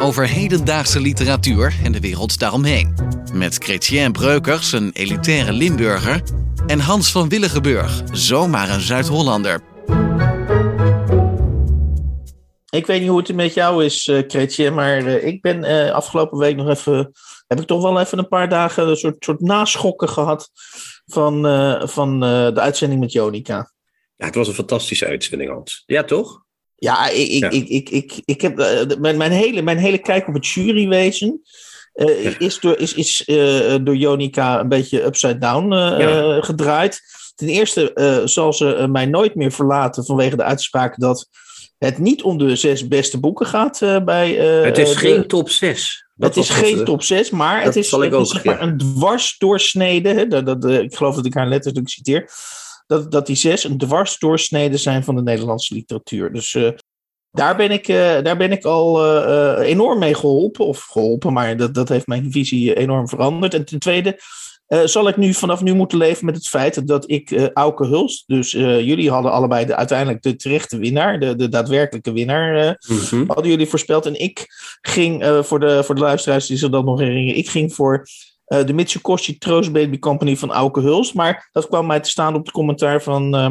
Over hedendaagse literatuur en de wereld daaromheen. Met Chrétien Breukers, een elitaire Limburger. En Hans van Willigenburg, zomaar een Zuid-Hollander. Ik weet niet hoe het met jou is, uh, Chrétien, maar uh, ik ben uh, afgelopen week nog even. Heb ik toch wel even een paar dagen een soort, soort naschokken gehad van, van de uitzending met Jonica. Ja, het was een fantastische uitzending, Hans. Ja, toch? Ja, ik, ik, Ja. ik, ik, ik, ik heb mijn, mijn, hele, mijn hele kijk op het jurywezen. Uh, is door, is, is, uh, door Jonica een beetje upside down uh, Ja. gedraaid. Ten eerste zal ze mij nooit meer verlaten vanwege de uitspraak dat het niet om de zes beste boeken gaat bij. het is de- geen top 6. het is geen top 6, maar dat het is, zal ik het is ook, zeg maar ja. een dwarsdoorsnede. hè, Dat, dat, eh, ik geloof dat ik haar letterlijk citeer. Dat, dat die zes een dwarsdoorsnede zijn van de Nederlandse literatuur. Dus eh, daar, ben ik, eh, daar ben ik al eh, enorm mee geholpen. Of geholpen, maar dat, dat heeft mijn visie enorm veranderd. En ten tweede zal ik nu vanaf nu moeten leven met het feit dat ik Auke Hulst. Dus jullie hadden allebei de, uiteindelijk de terechte winnaar, de, de daadwerkelijke winnaar. Mhm. hadden jullie voorspeld. En ik ging, voor, de, voor de luisteraars die zich dat nog herinneren, ik ging voor eh, de Mitsukoshi Troost Baby Company van Auke Huls. Maar dat kwam mij te staan op het commentaar van, eh,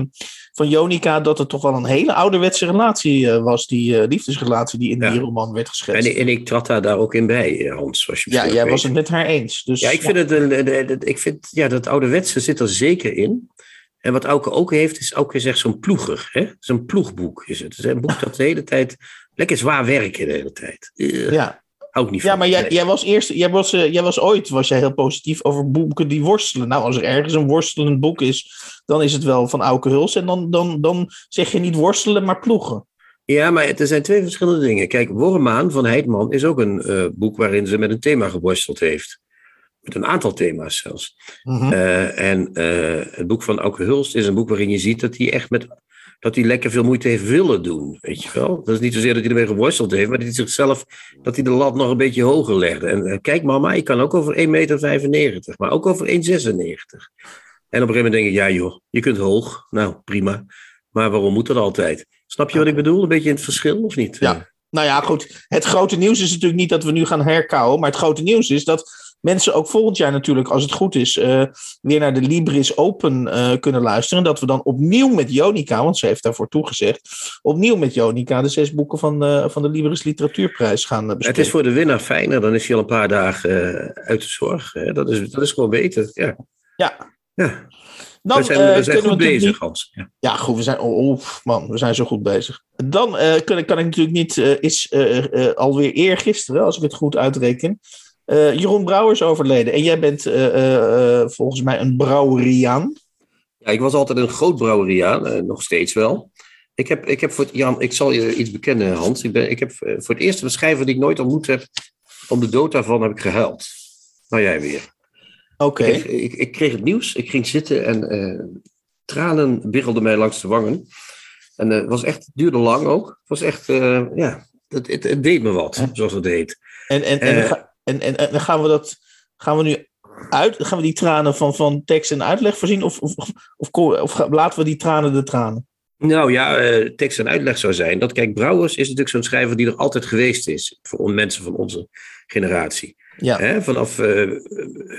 van Jonica, dat het toch wel een hele ouderwetse relatie eh, was, die eh, liefdesrelatie die in Ja. die roman werd En, geschetst. en ik trad daar, daar ook in bij, Hans. Zoals je ja, jij was het met haar eens. Dus, Ja, ik vind, het een, een- een- ik vind ja, dat ouderwetse zit er zeker in. En wat Auke ook heeft, is Auke is echt zo'n ploeger. een ploegboek. Is het. het is een boek dat de hele tijd lekker zwaar werken de hele tijd. Ja. Ik niet van. Ja, maar jij, jij was eerst, jij was, eh, jij was ooit, was jij heel positief over boeken die worstelen. Nou, als er ergens een worstelend boek is, dan is het wel van Auke Huls. En dan, dan, dan zeg je niet worstelen, maar ploegen. Ja, maar er zijn twee verschillende dingen. Kijk, Wormaan van Heidman is ook een eh, boek waarin ze met een thema geworsteld heeft. Met een aantal thema's zelfs. Mhm. Eh, en het boek van Auke Hulst is een boek waarin je ziet dat hij echt met. Dat hij lekker veel moeite heeft willen doen, weet je wel. Dat is niet zozeer dat hij ermee geworsteld heeft, maar dat hij zichzelf, dat hij de lat nog een beetje hoger legde. En eh, kijk mama, ik kan ook over 1,95 meter, maar ook over 1,96. En op een gegeven moment denk ik, ja joh, je kunt hoog. Nou, prima. Maar waarom moet dat altijd? Snap je wat ik bedoel? Een beetje in het verschil, of niet? Ja. Nou ja, goed. Het grote nieuws is natuurlijk niet dat we nu gaan herkauwen. Maar het grote nieuws is dat mensen ook volgend jaar natuurlijk, als het goed is, eh, weer naar de Libris Open eh, kunnen luisteren. En dat we dan opnieuw met Jonica, want ze heeft daarvoor toegezegd, opnieuw met Jonica de zes boeken van, eh, van de Libris Literatuurprijs gaan eh, Het bespreken. is voor de winnaar fijner, dan is hij al een paar dagen uit de zorg. Hè? Dat, is, dat is gewoon beter. Ja. Ja. ja. Dan, we zijn, we zijn goed bezig, Hans. Ja. Ja, goed, we zijn, oh, oh, man, we zijn zo goed bezig. Dan kan, ik- kan ik natuurlijk niet, is alweer eergisteren, als ik het goed uitreken, eh, Jeroen Brouwer is overleden. En jij bent eh, eh, volgens mij een brouweriaan. Ja, ik was altijd een groot brouweriaan, nog steeds wel. Ik heb, ik heb voor het, Jan, ik zal je iets bekennen, Hans. Ik, ben, ik heb voor het eerst een schrijver die ik nooit ontmoet heb, om de dood daarvan heb ik gehuild. Nou, jij weer. Oké. Ik, ik, ik kreeg het nieuws, ik ging zitten en tranen biggelden mij langs de wangen. En het was echt, het duurde lang ook. Het was echt, ja, het, het, het deed me wat, zoals het heet. En, en, en, en, en, en gaan we dat, gaan we nu uit, gaan we die tranen van, van tekst en uitleg voorzien? Of, of, of, laten we die tranen de tranen? Nou ja, eh, tekst en uitleg zou zijn dat, kijk, Brouwers is natuurlijk zo'n schrijver die er altijd geweest is. Voor mensen van onze generatie. Ja. Hè, vanaf eh,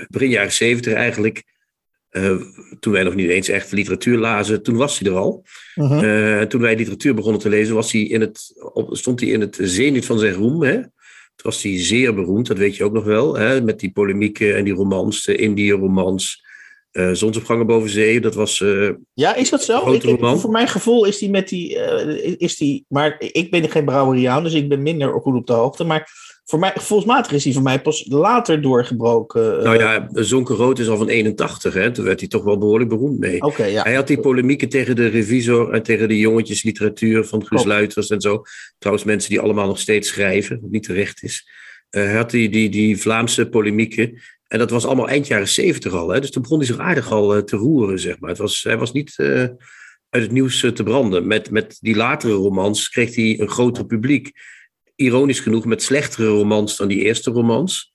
begin jaren zeventig eigenlijk, eh, toen wij nog niet eens echt literatuur lazen, toen was hij er al. Mhm. Toen wij literatuur begonnen te lezen, was hij in het, op, stond hij in het zenith van zijn roem. Hè? Toen was hij zeer beroemd, dat weet je ook nog wel. Hè? Met die polemieken en die romans, de Indië-romans. Uh, Zonsopgangen boven zee, dat was. Uh, ja, is dat zo? Ik, ik, voor mijn gevoel is die met die. Uh, is die maar ik ben geen brouweriaan, dus ik ben minder goed op de hoogte. Maar voor mij, gevoelsmatig is hij voor mij pas later doorgebroken. Nou ja, Zonker Rood is al van 81, hè? toen werd hij toch wel behoorlijk beroemd mee. Okay, ja. Hij had die polemieken tegen de revisor en tegen de jongetjesliteratuur van Guus Luiters en zo. Trouwens, mensen die allemaal nog steeds schrijven, wat niet terecht is. hij had die, die, die Vlaamse polemieken. En dat was allemaal eind jaren zeventig al. Hè? Dus toen begon hij zich aardig al uh, te roeren, zeg maar. Het was, hij was niet uh, uit het nieuws uh, te branden. Met, met die latere romans kreeg hij een groter publiek. Ironisch genoeg, met slechtere romans dan die eerste romans.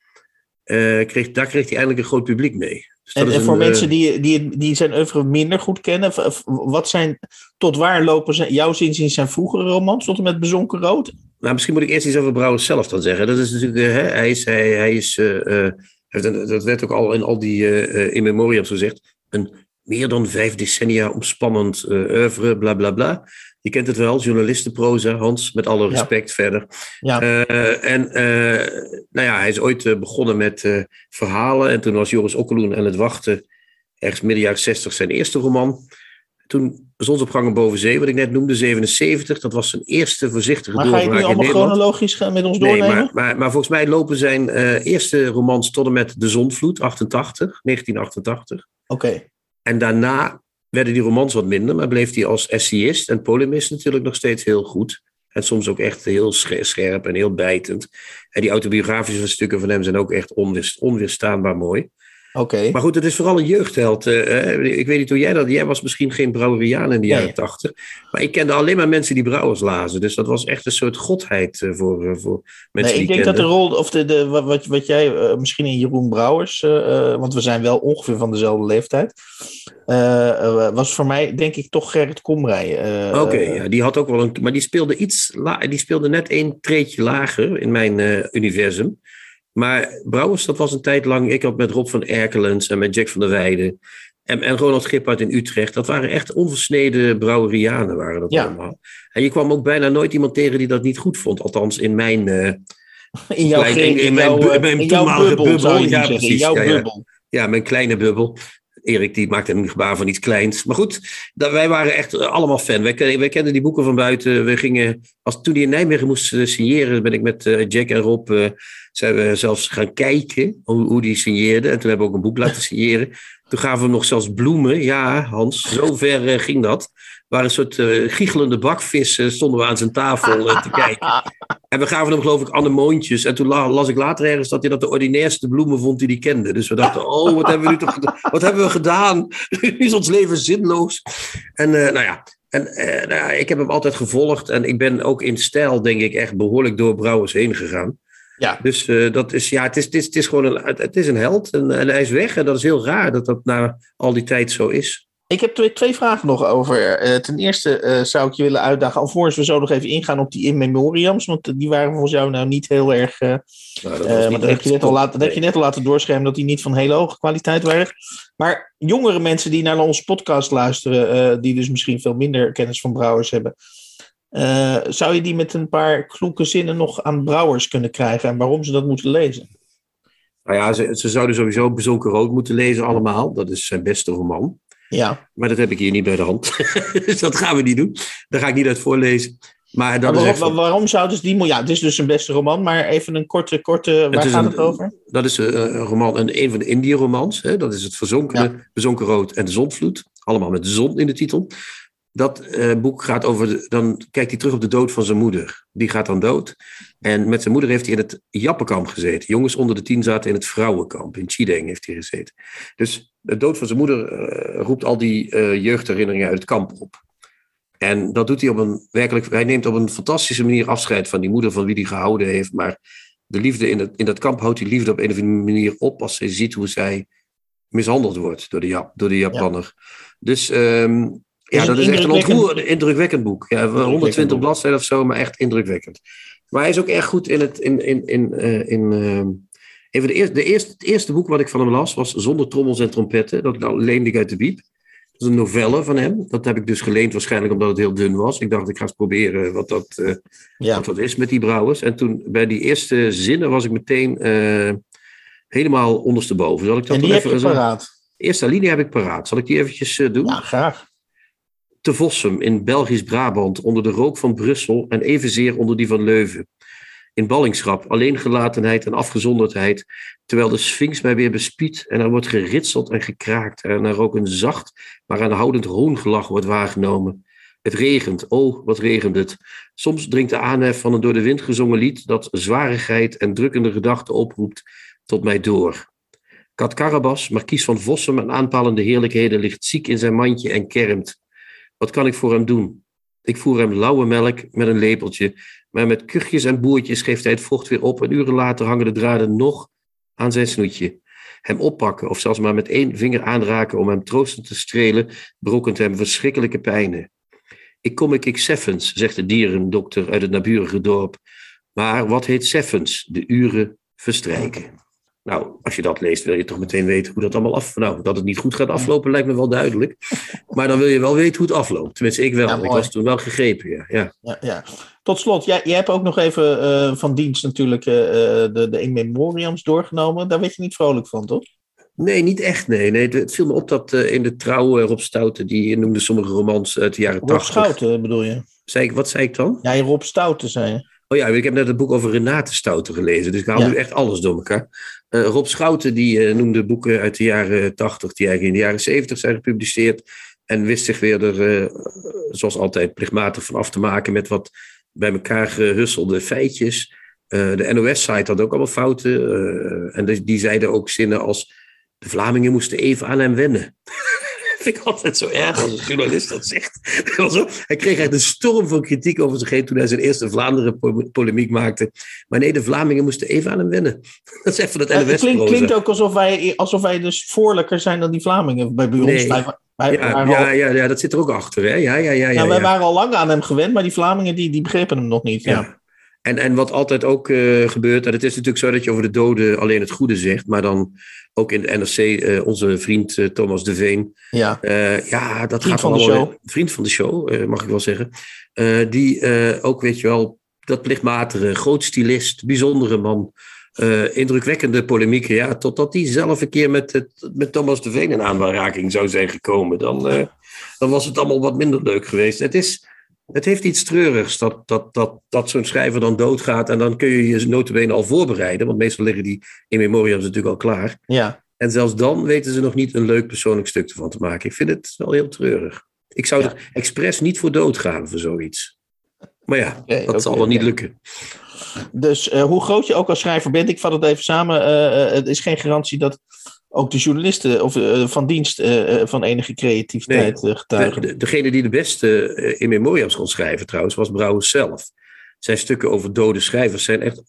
kreeg, daar kreeg hij eindelijk een groot publiek mee. Dus en, en, voor een, mensen die, die, die zijn oeuvre minder goed kennen, wat zijn, tot waar lopen zijn, jouw zin zijn vroegere romans, tot en met Bezonken Rood? Nou, misschien moet ik eerst iets over Brouwers zelf dan zeggen. Dat is natuurlijk, hè, hij is, hij, hij is dat werd ook al in al die uh, in memoriam gezegd, een meer dan vijf decennia omspannend uh, oeuvre, bla bla bla. Je kent het wel, journalistenproza, Hans, met alle respect verder. Ja. Uh, en nou ja, hij is ooit begonnen met verhalen. En toen was Joris Okkeloen aan het wachten, ergens midden jaren 60, zijn eerste roman. Toen Zonsopgangen boven zee, wat ik net noemde, 77. Dat was zijn eerste voorzichtige maar doorbraak in Nederland. Maar ga je nu allemaal chronologisch met ons doornemen? Nee, maar, maar, maar, volgens mij lopen zijn eerste romans tot en met De Zonvloed, 88, 1988. Oké. En daarna werden die romans wat minder, maar bleef hij als essayist en polemist natuurlijk nog steeds heel goed. En soms ook echt heel scherp en heel bijtend. En die autobiografische stukken van hem zijn ook echt onweerstaanbaar mooi. Oké. Maar goed, het is vooral een jeugdheld. Uh, ik weet niet hoe jij dat... Jij was misschien geen brouweriaan in de jaren tachtig. Maar ik kende alleen maar mensen die brouwers lazen. Dus dat was echt een soort godheid uh, voor, uh, voor mensen nee, ik denk dat de rol... Of de, de, wat, wat jij misschien in Jeroen Brouwers... want we zijn wel ongeveer van dezelfde leeftijd... was voor mij denk ik toch Gerrit Komrij. Oké, ja, die had ook wel een... Maar die speelde iets... die speelde net één treetje lager in mijn universum. Maar Brouwers, dat was een tijd lang. Ik had met Rob van Erkelens en met Jack van der Weijden. En, en Ronald Gippard in Utrecht. Dat waren echt onversneden brouwerianen, waren dat allemaal. En je kwam ook bijna nooit iemand tegen die dat niet goed vond. Althans, in mijn. Uh, in jouw, klein, in, in, mijn, in mijn toenmalige bubbel. bubbel. Ja, precies. Jouw ja, bubbel. Ja. ja, mijn kleine bubbel. Erik die maakte een gebaar van iets kleins. Maar goed, dat, wij waren echt allemaal fan. Wij, wij kenden die boeken van buiten. We gingen, als, toen die in Nijmegen moest eh, signeren, ben ik met uh, Jack en Rob zijn we zelfs gaan kijken hoe, hoe die signeerde. En toen hebben we ook een boek laten signeren. Toen gaven we hem nog zelfs bloemen. Ja, Hans, zo ver uh, ging dat. Waar een soort uh, giechelende bakvissen stonden we aan zijn tafel uh, te kijken. En we gaven hem geloof ik anemoontjes. En toen las ik later ergens dat hij dat de ordinairste bloemen vond die hij kende. Dus we dachten, oh, wat hebben we nu toch Wat hebben we gedaan? nu is ons leven zinloos. En nou ja, en nou ja, ik heb hem altijd gevolgd. En ik ben ook in stijl, denk ik, echt behoorlijk door Brouwers heen gegaan. Ja. Dus uh, dat is, ja, het is, het is, het is gewoon een, het is een held en, en, hij is weg. En dat is heel raar dat dat na al die tijd zo is. Ik heb twee, twee vragen nog over. Uh, ten eerste uh, zou ik je willen uitdagen, alvorens we zo nog even ingaan op die in memoriams, want die waren volgens jou nou niet heel erg. nou, dat, heb je net al laten, dat heb je net al laten doorschermen dat die niet van hele hoge kwaliteit waren. Maar jongere mensen die naar onze podcast luisteren, die dus misschien veel minder kennis van brouwers hebben, uh, zou je die met een paar kloeke zinnen nog aan brouwers kunnen krijgen en waarom ze dat moeten lezen? Nou ja, ze, ze zouden sowieso Bezonken Rood moeten lezen allemaal. Dat is zijn beste roman. Ja. Maar dat heb ik hier niet bij de hand. dus dat gaan we niet doen. Daar ga ik niet uit voorlezen. Maar, maar waarom, waarom zouden ze die... Ja, het is dus een beste roman, maar even een korte... korte waar gaat het over? Dat is een, een roman, een, een van de Indie-romans. Dat is het Verzonken, Bezonken Rood en de Zonvloed. Allemaal met de zon in de titel. Dat uh, boek gaat over. dan kijkt hij terug op de dood van zijn moeder. Die gaat dan dood. En met zijn moeder heeft hij in het Jappenkamp gezeten. Jongens onder de tien zaten in het vrouwenkamp. In Chideng heeft hij gezeten. Dus de dood van zijn moeder uh, roept al die uh, jeugdherinneringen uit het kamp op. En dat doet hij op een werkelijk. Hij neemt op een fantastische manier afscheid van die moeder van wie hij gehouden heeft. Maar de liefde in, het, in dat kamp houdt die liefde op een of andere manier op als hij ziet hoe zij mishandeld wordt door de, Jap, door de Japanner. Ja. Dus um, ja, dat is echt een ontroerend, indrukwekkend boek. Ja, 120 bladzijden of zo, maar echt indrukwekkend. Maar hij is ook erg goed in het. In, in, in, uh, in, uh, even de eerste, de eerste, het eerste boek wat ik van hem las was Zonder trommels en trompetten. Dat leende ik uit de biep. Dat is een novelle van hem. Dat heb ik dus geleend, waarschijnlijk omdat het heel dun was. Ik dacht, ik ga eens proberen wat dat, uh, ja. wat dat is met die brouwers. En toen bij die eerste zinnen was ik meteen helemaal ondersteboven. Zal ik dat en die heb je paraat? eerste linie heb ik paraat. Zal ik die eventjes eh, doen? Ja, graag. Te Vossum in Belgisch Brabant, onder de rook van Brussel en evenzeer onder die van Leuven. In ballingschap, alleengelatenheid en afgezonderdheid, terwijl de Sphinx mij weer bespiedt en er wordt geritseld en gekraakt en er ook een zacht, maar aanhoudend hoongelach wordt waargenomen. Het regent, oh, wat regent het. Soms dringt de aanhef van een door de wind gezongen lied dat zwarigheid en drukkende gedachten oproept tot mij door. Kat Karabas, markies van Vossum en aanpalende heerlijkheden, ligt ziek in zijn mandje en kermt. Wat kan ik voor hem doen? Ik voer hem lauwe melk met een lepeltje, maar met kuchjes en boertjes geeft hij het vocht weer op en uren later hangen de draden nog aan zijn snoetje. Hem oppakken of zelfs maar met één vinger aanraken om hem troostend te strelen, berokkent hem verschrikkelijke pijnen. Ik kom ik ik Seffens, zegt de dierendokter uit het naburige dorp. Maar wat heet Seffens? De uren verstrijken. Nou, als je dat leest, wil je toch meteen weten hoe dat allemaal af... Nou, dat het niet goed gaat aflopen lijkt me wel duidelijk. Maar dan wil je wel weten hoe het afloopt. Tenminste, ik wel. Ja, ik was toen wel gegrepen, ja. ja. Ja, ja. Tot slot, jij, jij hebt ook nog even eh, van dienst natuurlijk eh, eh, de, de in memoriams doorgenomen. Daar werd je niet vrolijk van, toch? Nee, niet echt, nee. nee. Het viel me op dat in de trouw Rob Stouten, die noemde sommige romans uit de jaren Rob 80. Schouten bedoel je? Zei ik, wat zei ik dan? Ja, Rob Stouten zei je. Oh ja, ik heb net het boek over Renate Stouten gelezen, dus ik haal Ja. nu echt alles door elkaar. Eh, Rob Schouten die eh, noemde boeken uit de jaren 80 die eigenlijk in de jaren 70 zijn gepubliceerd. En wist zich weer er, eh, zoals altijd, plichtmatig van af te maken met wat bij elkaar gehusselde feitjes. De NOS-site had ook allemaal fouten. en die, die zeiden ook zinnen als... De Vlamingen moesten even aan hem wennen. vind ik altijd zo erg als een journalist dat zegt. Hij kreeg echt een storm van kritiek over zich heen toen hij zijn eerste Vlaanderen-polemiek maakte. Maar nee, de Vlamingen moesten even aan hem wennen. Dat is even dat Ja, het klinkt, klinkt ook alsof wij, alsof wij dus voorlijker zijn dan die Vlamingen. Bij, bij ons. Nee. Wij, wij, Ja, ja, ja, ja, dat zit er ook achter. Hè? Ja, ja, ja, ja, ja, wij waren al lang aan hem gewend, maar die Vlamingen die, die begrepen hem nog niet. Ja. En, en wat altijd ook eh, gebeurt, en het is natuurlijk zo dat je over de doden alleen het goede zegt, maar dan ook in de NRC, eh, onze vriend eh, Thomas de Veen, Ja. ja, dat Vriend gaat van de allemaal- show. Vriend van de show, mag ik wel zeggen. Die ook, weet je wel, dat plichtmatige, groot stylist, bijzondere man, indrukwekkende polemieken, ja, totdat hij zelf een keer met, het, met Thomas de Veen in aanraking zou zijn gekomen, dan, dan was het allemaal wat minder leuk geweest. Het is... Het heeft iets treurigs dat, dat, dat, dat zo'n schrijver dan doodgaat. En dan kun je je notabene al voorbereiden. Want meestal liggen die in memoriams natuurlijk al klaar. ja. En zelfs dan weten ze nog niet een leuk persoonlijk stuk ervan te maken. Ik vind het wel heel treurig. Ik zou Ja. er expres niet voor doodgaan voor zoiets. Maar ja, dat zal wel niet lukken. Dus eh, hoe groot je ook als schrijver bent, ik vat het even samen. eh, eh, het is geen garantie dat ook de journalisten of, eh, van dienst eh, eh, van enige creativiteit eh, getuigen. de- degene die de beste eh, in memoriams kon schrijven trouwens, was Brouwers zelf. Zijn stukken over dode schrijvers zijn echt eh,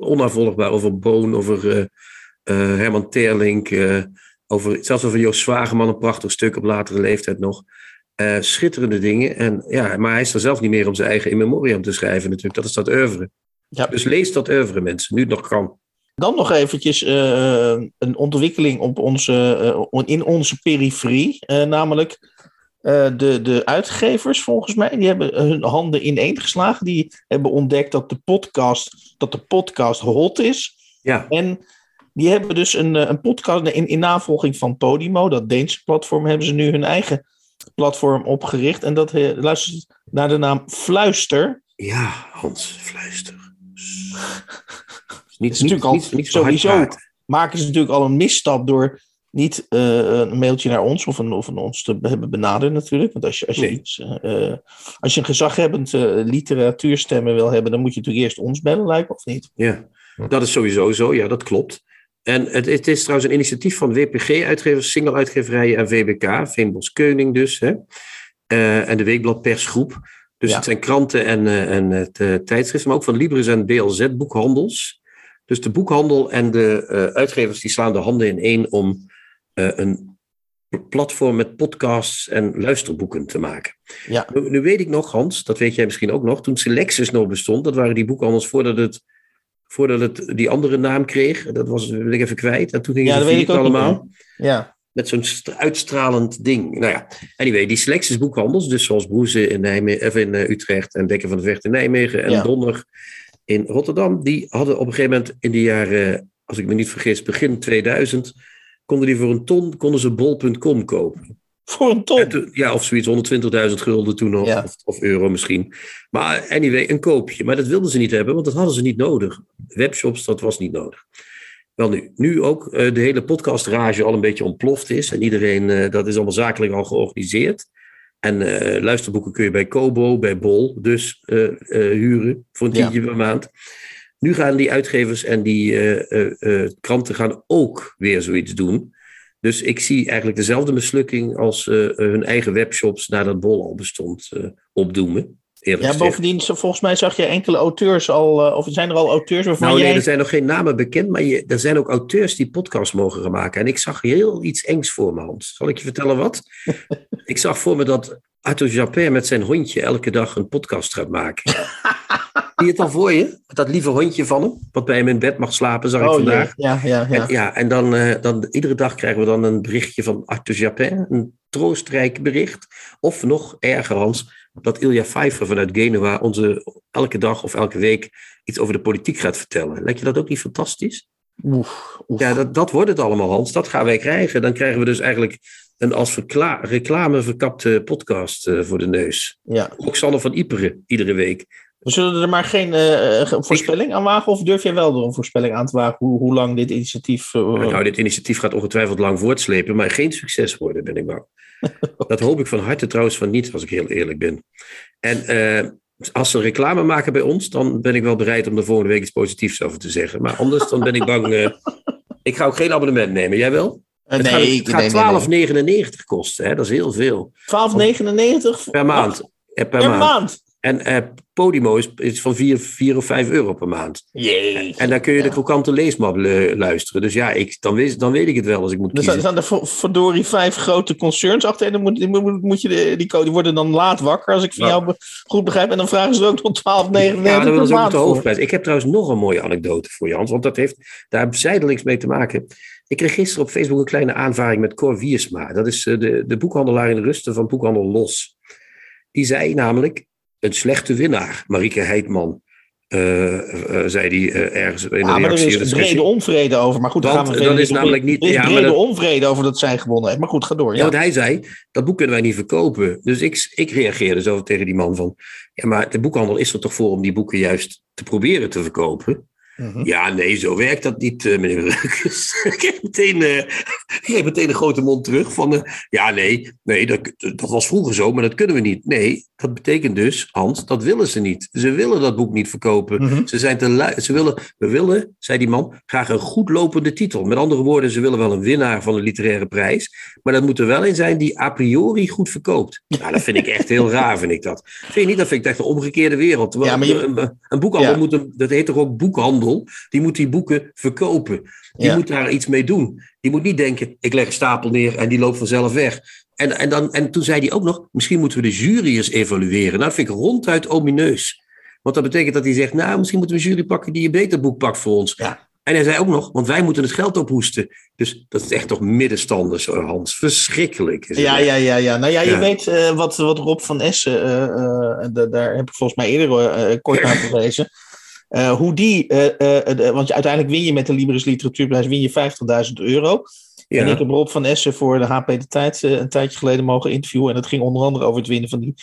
onnavolgbaar. Over Boon, over eh, eh, Herman Terlink, eh, over, zelfs over Joost Zwageman, een prachtig stuk op latere leeftijd nog. Eh, schitterende dingen. En, ja, maar hij is er zelf niet meer om zijn eigen in memoriam te schrijven natuurlijk. Dat is dat oeuvre. Ja. Dus lees dat oeuvre mensen, nu het nog kan. Dan nog eventjes eh, een ontwikkeling op onze, eh, in onze periferie. eh, namelijk eh, de, de uitgevers, volgens mij, die hebben hun handen ineengeslagen. Die hebben ontdekt dat de podcast, dat de podcast hot is. Ja, En die hebben dus een, eh, een podcast in, in navolging van Podimo, dat Deense platform, hebben ze nu hun eigen platform opgericht. En dat eh, luistert naar de naam Fluister. ja Hans, fluister. Niet, is natuurlijk al niet, hard sowieso-. Maken ze natuurlijk al een misstap door niet eh, een mailtje naar ons of, een, of een ons te hebben benaderd natuurlijk. Want als je, als je, Nee. iets, eh, eh, als je een gezaghebbend literatuurstemmen wil hebben, dan moet je natuurlijk eerst ons bellen, lijkt me, of niet? Ja, dat is sowieso zo. Ja, dat klopt. En het, het is trouwens een initiatief van WPG-uitgevers, single-uitgeverijen en VBK, Veenbos Keuning dus, hè? En de Weekblad Persgroep. Dus Ja. het zijn kranten en, en het tijdschriften, maar ook van Libris en BLZ boekhandels. Dus de boekhandel en de eh, uitgevers die slaan de handen in één om eh, een platform met podcasts en luisterboeken te maken. Ja. Nu, nu weet ik nog, Hans, dat weet jij misschien ook nog, toen Selectus nog bestond, dat waren die boekhandels voordat het, voordat het die andere naam kreeg. Dat was ben ik even kwijt. En toen gingen Ja, dat weet ik ook allemaal. Ja, Met zo'n st- uitstralend ding. Nou ja, anyway, die Selectus boekhandels, dus zoals Broeze in, Nijmegen, of in eh, Utrecht en Dekker van de Vecht in Nijmegen en Ja. Donner in Rotterdam, die hadden op een gegeven moment in de jaren, als ik me niet vergis, begin 2000, konden die voor een ton konden ze bol.com kopen. Voor een ton? Toen, ja, of zoiets, 120.000 gulden toen nog, Ja. of, of euro misschien. Maar anyway, een koopje. Maar dat wilden ze niet hebben, want dat hadden ze niet nodig. Webshops, dat was niet nodig. Wel nu, nu ook eh, de hele podcastrage al een beetje ontploft is. En iedereen, eh, dat is allemaal zakelijk al georganiseerd. En eh, luisterboeken kun je bij Kobo, bij Bol dus eh, eh, huren voor een Ja. tientje per maand. Nu gaan die uitgevers en die kranten gaan ook weer zoiets doen. Dus ik zie eigenlijk dezelfde mislukking als hun eigen webshops nadat Bol al bestond opdoemen. Ja, bovendien, volgens mij zag je enkele auteurs al, eh, of zijn er al auteurs waarvan Nou nee, jij... er zijn nog geen namen bekend, maar je, er zijn ook auteurs die podcasts mogen gaan maken. En ik zag heel iets engs voor me, Hans. Zal ik je vertellen wat? ik zag voor me dat Arthur Japin met zijn hondje elke dag een podcast gaat maken. Zie je het al voor je? Dat lieve hondje van hem, wat bij hem in bed mag slapen, zag ik oh, vandaag. ja, ja, ja. ja. En, ja, en dan, eh, dan iedere dag krijgen we dan een berichtje van Arthur Japin, een troostrijk bericht. Of nog erger, Hans, dat Ilja Pfeiffer vanuit Genua onze elke dag of elke week iets over de politiek gaat vertellen. Lijkt je dat ook niet fantastisch? Oef, oef. Ja, dat, dat wordt het allemaal, Hans. Dat gaan wij krijgen. Dan krijgen we dus eigenlijk een als verkla- reclame verkapte podcast eh, voor de neus. ja. Ook Sanne van Iperen, iedere week. We zullen er maar geen eh, ge- voorspelling aan wagen? Of durf jij wel er een voorspelling aan te wagen hoe, hoe lang dit initiatief... eh, Nou, dit initiatief gaat ongetwijfeld lang voortslepen, maar geen succes worden, ben ik bang. Dat hoop ik van harte trouwens van niet, als ik heel eerlijk ben. En eh, als ze reclame maken bij ons, dan ben ik wel bereid om er volgende week iets positiefs over te zeggen. Maar anders dan ben ik bang. eh, ik ga ook geen abonnement nemen. Jij wel? eh, het nee, gaat, gaat nee, nee, nee. 12,99 kosten. Hè? Dat is heel veel. 12,99 Per maand. Per maand. maand. En eh, Podimo is, is van 4, 4 of 5 euro per maand. Jee. En dan kun je de krokante leesmap le- luisteren. Dus ja, ik, dan, weet, dan weet ik het wel als ik moet Er staan, kiezen. staan er ver- verdorie vijf grote concerns achter. En dan moet, moet, je de, die, co- die worden dan laat wakker, als ik van jou goed begrijp. En dan vragen ze er ook nog 12,99 Ja, dan willen per ze ook de hoofdprijs. Ik heb trouwens nog een mooie anekdote voor je, Hans. Want dat heeft daar zijdelings mee te maken. Ik kreeg gisteren op Facebook een kleine aanvaring met Cor Wiersma. Dat is eh, de, de boekhandelaar in de rusten van Boekhandel Los. Die zei namelijk, een slechte winnaar, Marieke Heidman. eh, eh, zei die eh, ergens in een Ja, maar er reactie. de is brede onvrede over. Maar goed, Want gaan we verder is namelijk niet- Er is ja, maar brede dat- onvrede over dat zij gewonnen heeft. Maar goed, ga door. Ja, Ja. want hij zei, dat boek kunnen wij niet verkopen. Dus ik, ik reageerde zo tegen die man van... Ja, maar de boekhandel is er toch voor om die boeken juist te proberen te verkopen? Mhm. Ja, nee, zo werkt dat niet, eh, meneer Reukers. ik kreeg meteen, eh, ik kreeg meteen een grote mond terug van... eh, ja, nee, nee dat, dat was vroeger zo, maar dat kunnen we niet. Nee, dat betekent dus, Hans, dat willen ze niet. Ze willen dat boek niet verkopen. Mhm. Ze zijn te. Ze willen, we willen, zei die man, graag een goed lopende titel. Met andere woorden, ze willen wel een winnaar van de literaire prijs. Maar dat moet er wel een zijn die a priori goed verkoopt. Nou, dat vind ik echt heel raar, vind ik dat. Vind je niet? Dat vind ik echt een omgekeerde wereld. Ja, je- een, een boekhandel Ja. moet, een, dat heet toch ook boekhandel? Die moet die boeken verkopen. Die Ja. moet daar iets mee doen. Die moet niet denken, ik leg een stapel neer en die loopt vanzelf weg. En, en, dan, en toen zei hij ook nog, misschien moeten we de jury eens evalueren. Nou, dat vind ik ronduit omineus. Want dat betekent dat hij zegt, nou, misschien moeten we een jury pakken die een beter boek pakt voor ons. Ja. En hij zei ook nog, want wij moeten het geld ophoesten. Dus dat is echt toch middenstanders, Hans. Verschrikkelijk. Is Ja, ja, ja, ja. Nou ja, je Ja. weet eh, wat, wat Rob van Essen, eh, eh, da- daar heb ik volgens mij eerder kort naar verwezen. Eh, hoe die, eh, de- want je- uiteindelijk win je met de Libris Literatuurprijs win je 50.000 euro. Ja. En ik heb Rob van Essen voor de HP De Tijd een tijdje geleden mogen interviewen. En dat ging onder andere over het winnen van die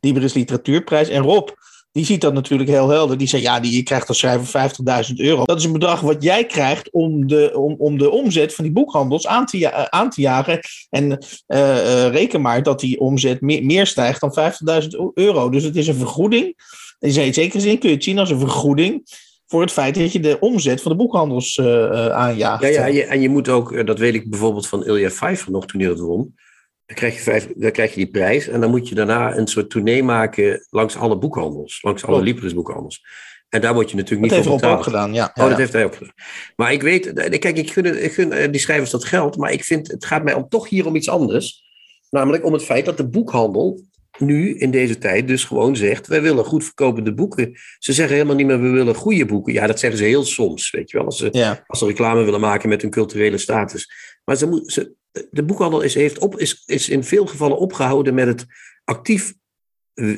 Libris Literatuurprijs. En Rob, die ziet dat natuurlijk heel helder. Die zei, ja, die, je krijgt als schrijver 50.000 euro. Dat is een bedrag wat jij krijgt om de, om, om de omzet van die boekhandels aan te, aan te jagen. En eh, eh, reken maar dat die omzet meer, meer stijgt dan 50.000 euro. Dus het is een vergoeding. In zekere zin kun je het zien als een vergoeding voor het feit dat je de omzet van de boekhandels eh, aanjaagt. Ja, ja en, je, moet ook, dat weet ik bijvoorbeeld van Ilja Pfeiffer nog toen hij dat won. Dan krijg, je vijf, dan krijg je die prijs en dan moet je daarna een soort tournee maken langs alle boekhandels. Langs alle. Libris boekhandels. En daar word je natuurlijk Dat niet voor betaald. gedaan, ja. Oh, Ja. dat heeft hij ook gedaan. Maar ik weet, eh, kijk, ik gun, ik gun eh, die schrijvers dat geld, maar ik vind, het gaat mij om, toch hier om iets anders. Namelijk om het feit dat de boekhandel nu in deze tijd dus gewoon zegt, wij willen goed verkopende boeken. Ze zeggen helemaal niet meer, we willen goede boeken. Ja, dat zeggen ze heel soms, weet je wel. Als ze, Ja. als ze reclame willen maken met hun culturele status. Maar ze moet, ze, de boekhandel is, heeft op, is, is in veel gevallen opgehouden met het actief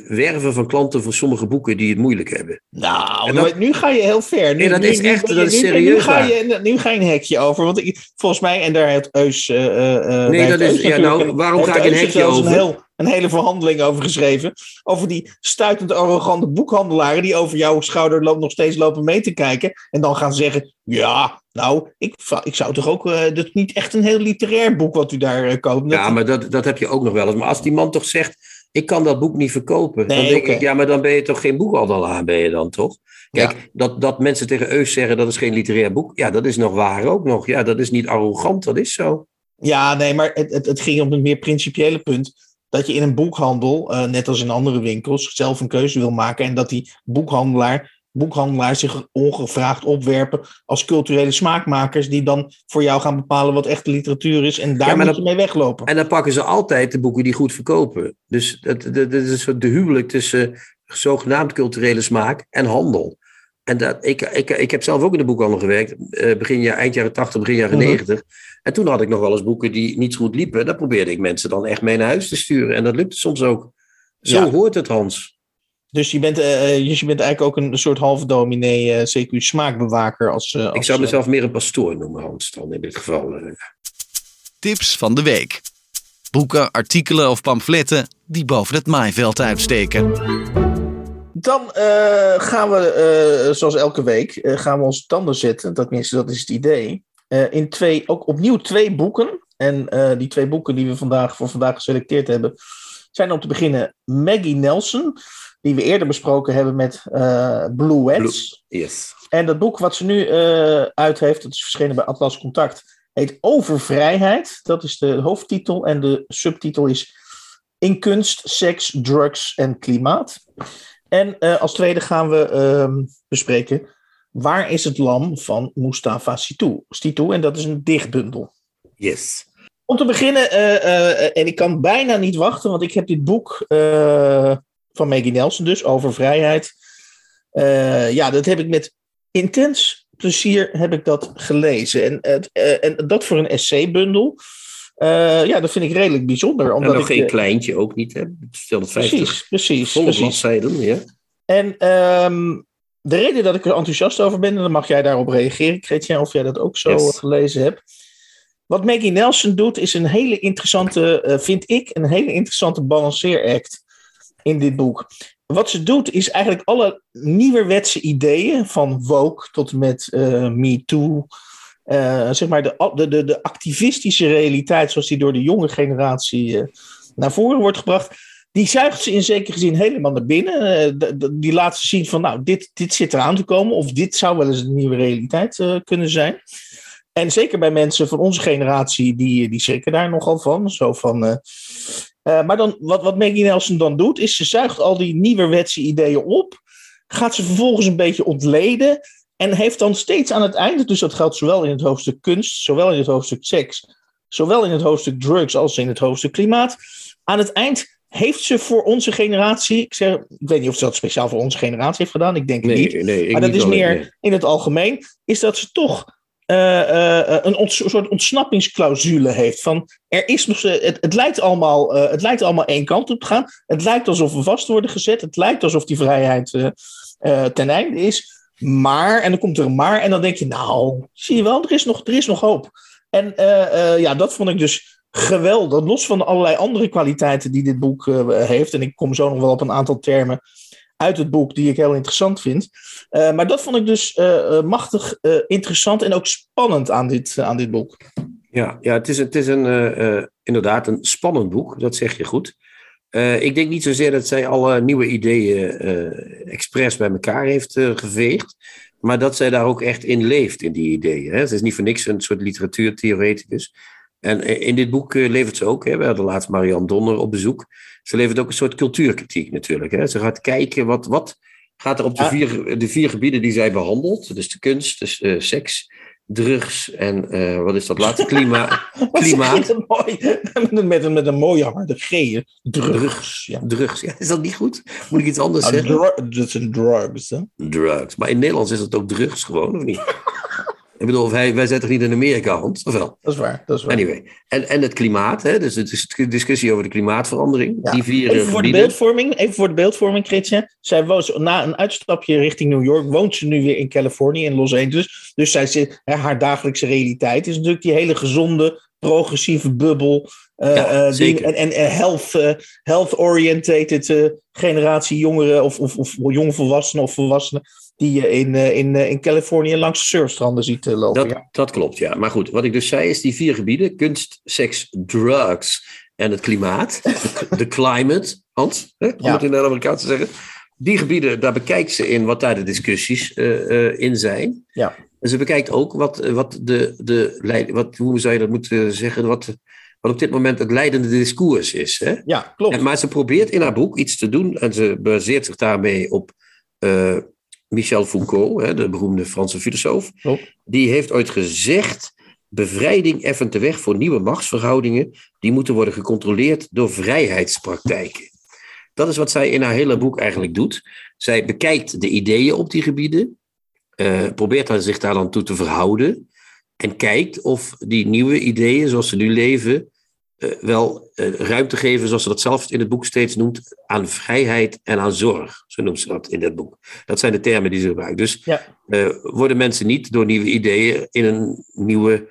werven van klanten voor sommige boeken die het moeilijk hebben. Nou, dat- nu, ga je heel ver. Nu, Nee, dat nu- is echt- dat is serieus Nu ga, je, nu ga je een hekje over. Want ik, volgens mij, en daar heeft Eus... eh, daar Nee, dat is, ja, nou, waarom ga ik een hekje over? Een, heel, een hele verhandeling over geschreven. Over die stuitend arrogante boekhandelaren... die over jouw schouder nog steeds lopen mee te kijken. En dan gaan zeggen... Ja, nou, ik, ik zou toch ook... eh dat is niet echt een heel literair boek wat u daar eh, koopt. Ja, maar dat, dat heb je ook nog wel eens. Maar als die man toch zegt, ik kan dat boek niet verkopen. dan denk ik, ja, maar dan ben je toch geen boekhandelaar, ben je dan toch? Kijk, dat, dat mensen tegen Eus zeggen dat is geen literair boek. Ja, dat is nog waar ook nog. Ja, dat is niet arrogant, dat is zo. Ja, nee, maar het, het, het ging om een meer principiële punt. Dat je in een boekhandel, eh, net als in andere winkels, zelf een keuze wil maken. En dat die boekhandelaar, boekhandelaars zich ongevraagd opwerpen als culturele smaakmakers. Die dan voor jou gaan bepalen wat echte literatuur is. En daar Ja, moet je mee weglopen. En dan pakken ze altijd de boeken die goed verkopen. Dus dat, dat, dat is de huwelijk tussen zogenaamd culturele smaak en handel. En dat, ik, ik, ik heb zelf ook in de boekhandel gewerkt, eh, begin jaar, eind jaren 80, begin jaren Mhm. 90. En toen had ik nog wel eens boeken die niet zo goed liepen. Daar probeerde ik mensen dan echt mee naar huis te sturen. En dat lukte soms ook. Zo Ja. hoort het, Hans. Dus je bent, eh, eh, dus je bent eigenlijk ook een soort halve dominee, eh, CQ smaakbewaker. Als, eh, Ik zou mezelf meer een pastoor noemen, Hans, dan in dit geval. eh. Tips van de week. Boeken, artikelen of pamfletten die boven het maaiveld uitsteken. Dan eh, gaan we, eh, zoals elke week, eh, gaan we onze tanden zetten. Tenminste, dat is het idee. Eh, in twee, ook opnieuw twee boeken. En eh, die twee boeken die we vandaag, voor vandaag geselecteerd hebben, zijn om te beginnen Maggie Nelson. Die we eerder besproken hebben met eh, Blue Wets. Yes. En dat boek wat ze nu eh, uit heeft, dat is verschenen bij Atlas Contact, heet Over Vrijheid. Dat is de hoofdtitel. En de subtitel is In kunst, seks, drugs en klimaat. En eh, als tweede gaan we ehm, bespreken Waar is het lam van Mustafa Sitou. Sitou en dat is een dichtbundel. Yes. Om te beginnen, en ik kan bijna niet wachten, want ik heb dit boek van Maggie Nelson dus, over vrijheid. Eh, ja, dat heb ik met intens plezier heb ik dat gelezen. En, het, eh, en dat voor een essaybundel. Eh, ja, dat vind ik redelijk bijzonder. En Omdat nog ik, geen kleintje ook niet, hè? 250 Precies, precies. volle precies. bladzijden, ja. En ehm, de reden dat ik er enthousiast over ben, en dan mag jij daarop reageren, Chrétien, of jij dat ook zo Yes. gelezen hebt. Wat Maggie Nelson doet, is een hele interessante, vind ik, een hele interessante balanceeract in dit boek. Wat ze doet, is eigenlijk alle nieuwerwetse ideeën, van woke tot met eh Me Too, eh, zeg maar de, de, de, de activistische realiteit, zoals die door de jonge generatie eh, naar voren wordt gebracht, die zuigt ze in zekere zin helemaal naar binnen. Die laat ze zien van, nou, dit, dit zit eraan te komen, of dit zou wel eens een nieuwe realiteit kunnen zijn. En zeker bij mensen van onze generatie, die, die schrikken daar nogal van. Zo van eh, eh, maar dan, wat, wat Maggie Nelson dan doet, is ze zuigt al die nieuwerwetse ideeën op, gaat ze vervolgens een beetje ontleden en heeft dan steeds aan het einde, dus dat geldt zowel in het hoofdstuk kunst, zowel in het hoofdstuk seks, zowel in het hoofdstuk drugs als in het hoofdstuk klimaat, aan het eind heeft ze voor onze generatie, ik, zeg, ik weet niet of ze dat speciaal voor onze generatie heeft gedaan, ik denk het niet, Nee, nee, ik maar dat niet is meer nee. in het algemeen, is dat ze toch eh, eh, een ont- soort ontsnappingsclausule heeft. Van er is nog, het, het, lijkt allemaal, eh, het lijkt allemaal één kant op te gaan. Het lijkt alsof we vast worden gezet. Het lijkt alsof die vrijheid eh, eh, ten einde is. Maar, en dan komt er een maar, en dan denk je, nou, zie je wel, er is nog, er is nog hoop. En eh, eh, ja, dat vond ik dus geweldig. Los van allerlei andere kwaliteiten die dit boek eh, heeft. En ik kom zo nog wel op een aantal termen uit het boek die ik heel interessant vind. Uh, maar dat vond ik dus uh, uh, machtig interessant en ook spannend aan dit, aan dit boek. Ja, ja het is, het is een, inderdaad een spannend boek, dat zeg je goed. Ik denk niet zozeer dat zij alle nieuwe ideeën expres bij elkaar heeft geveegd, maar dat zij daar ook echt in leeft, in die ideeën. Hè? Het is niet voor niks een soort literatuurtheoreticus. En in dit boek levert ze ook, hè, we hadden laatst Marianne Donner op bezoek, ze levert ook een soort cultuurkritiek natuurlijk. Hè? Ze gaat kijken wat, wat gaat er op de, vier, de vier gebieden die zij behandelt, dus de kunst, dus uh, seks, drugs en uh, wat is dat laatste? Klima, klimaat. Dat met, een, met een mooie harde G. Drugs. Drugs. Ja. Drugs, ja, is dat niet goed? Moet ik iets anders Ah, zeggen? dat zijn drugs. Hè? Drugs. Maar in Nederlands is het ook drugs gewoon, of niet? Ik bedoel, wij, wij zijn toch niet in Amerika, Hans? Of wel? Dat is waar. Dat is waar. Anyway. En, en het klimaat, hè? dus het is de discussie over de klimaatverandering. Ja. Die vier Even voor, de beeldvorming, even voor de beeldvorming, Christian. Zij woont, na een uitstapje richting New York woont ze nu weer in Californië, in Los Angeles. Dus zij zit, hè, haar dagelijkse realiteit is natuurlijk die hele gezonde, progressieve bubbel. eh, Ja, eh, die, en en health, eh, health-orientated eh, generatie jongeren of, of, of jonge volwassenen of volwassenen die je in, eh, in, eh, in Californië langs de surfstranden ziet eh, lopen. Dat, ja. dat klopt, ja. Maar goed, wat ik dus zei is die vier gebieden: kunst, seks, drugs en het klimaat. De, de climate, Hans, hè, om Ja. het in het Amerikaans te zeggen. Die gebieden, daar bekijkt ze in wat daar de discussies in zijn. Ja. En ze bekijkt ook wat, wat de, de wat, hoe zou je dat moeten zeggen, wat, wat op dit moment het leidende discours is. Hè? ja, klopt. En, maar ze probeert in haar boek iets te doen en ze baseert zich daarmee op Michel Foucault, hè, de beroemde Franse filosoof. Die heeft ooit gezegd: bevrijding effent de weg voor nieuwe machtsverhoudingen, die moeten worden gecontroleerd door vrijheidspraktijken. Dat is wat zij in haar hele boek eigenlijk doet. Zij bekijkt de ideeën op die gebieden, eh, probeert zich daar dan toe te verhouden en kijkt of die nieuwe ideeën, zoals ze nu leven, wel eh, ruimte geven, zoals ze dat zelf in het boek steeds noemt, aan vrijheid en aan zorg. Zo noemt ze dat in dat boek. Dat zijn de termen die ze gebruikt. Dus Ja. eh, worden mensen niet door nieuwe ideeën in een nieuwe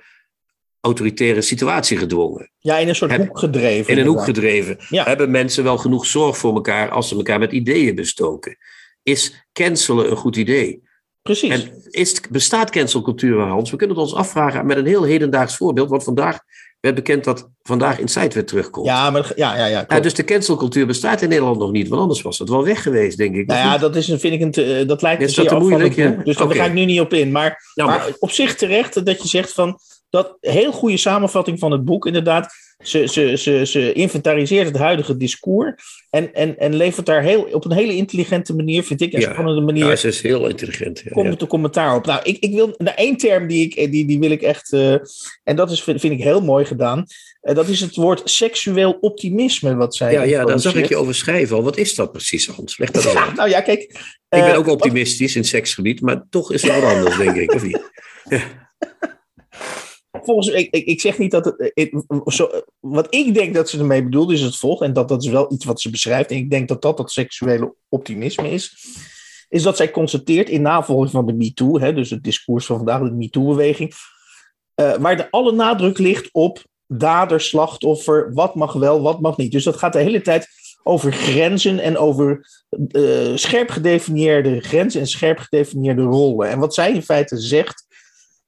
autoritaire situatie gedwongen, Ja, in een soort Heb- hoek gedreven. in een hoek gedreven. Ja. Hebben mensen wel genoeg zorg voor elkaar als ze elkaar met ideeën bestoken? Is cancelen een goed idee? Precies. En is, bestaat cancelcultuur, Hans? We kunnen het ons afvragen met een heel hedendaags voorbeeld. Want vandaag werd bekend dat vandaag Inside weer terugkomt. ja, maar, ja, ja, ja, Ja, klopt. dus de cancelcultuur bestaat in Nederland nog niet. Want anders was het wel weg geweest, denk ik. Nou ja, dat, is, een- vind ik een te- eh, dat lijkt Is een dat te moeilijk? Dus daar ga ik nu niet op in. Maar, Jammer. maar op zich terecht dat je zegt van... dat heel goede samenvatting van het boek inderdaad. Ze, ze, ze, ze inventariseert het huidige discours. En, en, en levert daar heel, op een hele intelligente manier, vind ik, een Ja. spannende manier... Ja, ze is heel intelligent. Ja, komt ja. het een commentaar op. Nou, ik, ik wil naar één term die, ik, die, die wil ik echt. eh, en dat is, vind, vind ik heel mooi gedaan. Eh, dat is het woord seksueel optimisme, wat zij. Ja, ja, daar zag ik je over schrijven al. Wat is dat precies, Hans? Leg dat Ja, nou ja, kijk. Ik ben eh, ook optimistisch in het seksgebied, maar toch is er wat anders, denk ik. Of niet? Volgens, ik, ik, zeg niet dat het. eh, zo, wat ik denk dat ze ermee bedoelt, is het volgende. En dat, dat is wel iets wat ze beschrijft. En ik denk dat dat dat seksuele optimisme is. Is dat zij constateert in navolging van de MeToo, hè, dus het discours van vandaag, de MeToo-beweging. eh, waar de alle nadruk ligt op dader, slachtoffer, wat mag wel, wat mag niet. Dus dat gaat de hele tijd over grenzen en over eh, scherp gedefinieerde grenzen en scherp gedefinieerde rollen. En wat zij in feite zegt,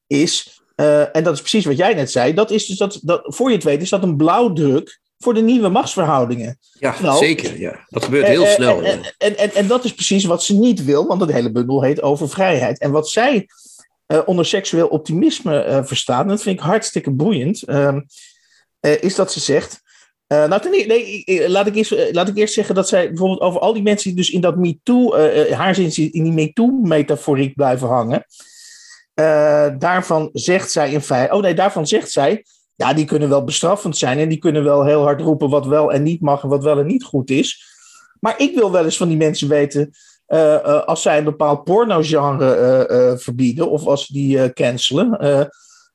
is. Eh, en dat is precies wat jij net zei. Dat is dus dat, dat, voor je het weet, is dat een blauwdruk voor de nieuwe machtsverhoudingen. Ja, Nou, zeker. Ja. Dat gebeurt heel Eh, eh, snel. En, en, en, en dat is precies wat ze niet wil, want het hele bundel heet over vrijheid. En wat zij eh, onder seksueel optimisme eh, verstaan, en dat vind ik hartstikke boeiend, ehm, eh, is dat ze zegt. eh, nou, ten, e- nee, eh, laat, ik eerst, eh, laat ik eerst zeggen dat zij bijvoorbeeld over al die mensen die dus in dat MeToo, eh, eh, haar zin in die MeToo-metaforiek blijven hangen. Eh, daarvan zegt zij in feite. Oh nee, daarvan zegt zij. Ja, die kunnen wel bestraffend zijn en die kunnen wel heel hard roepen wat wel en niet mag en wat wel en niet goed is. Maar ik wil wel eens van die mensen weten, eh, eh, als zij een bepaald pornogenre verbieden of als die cancelen,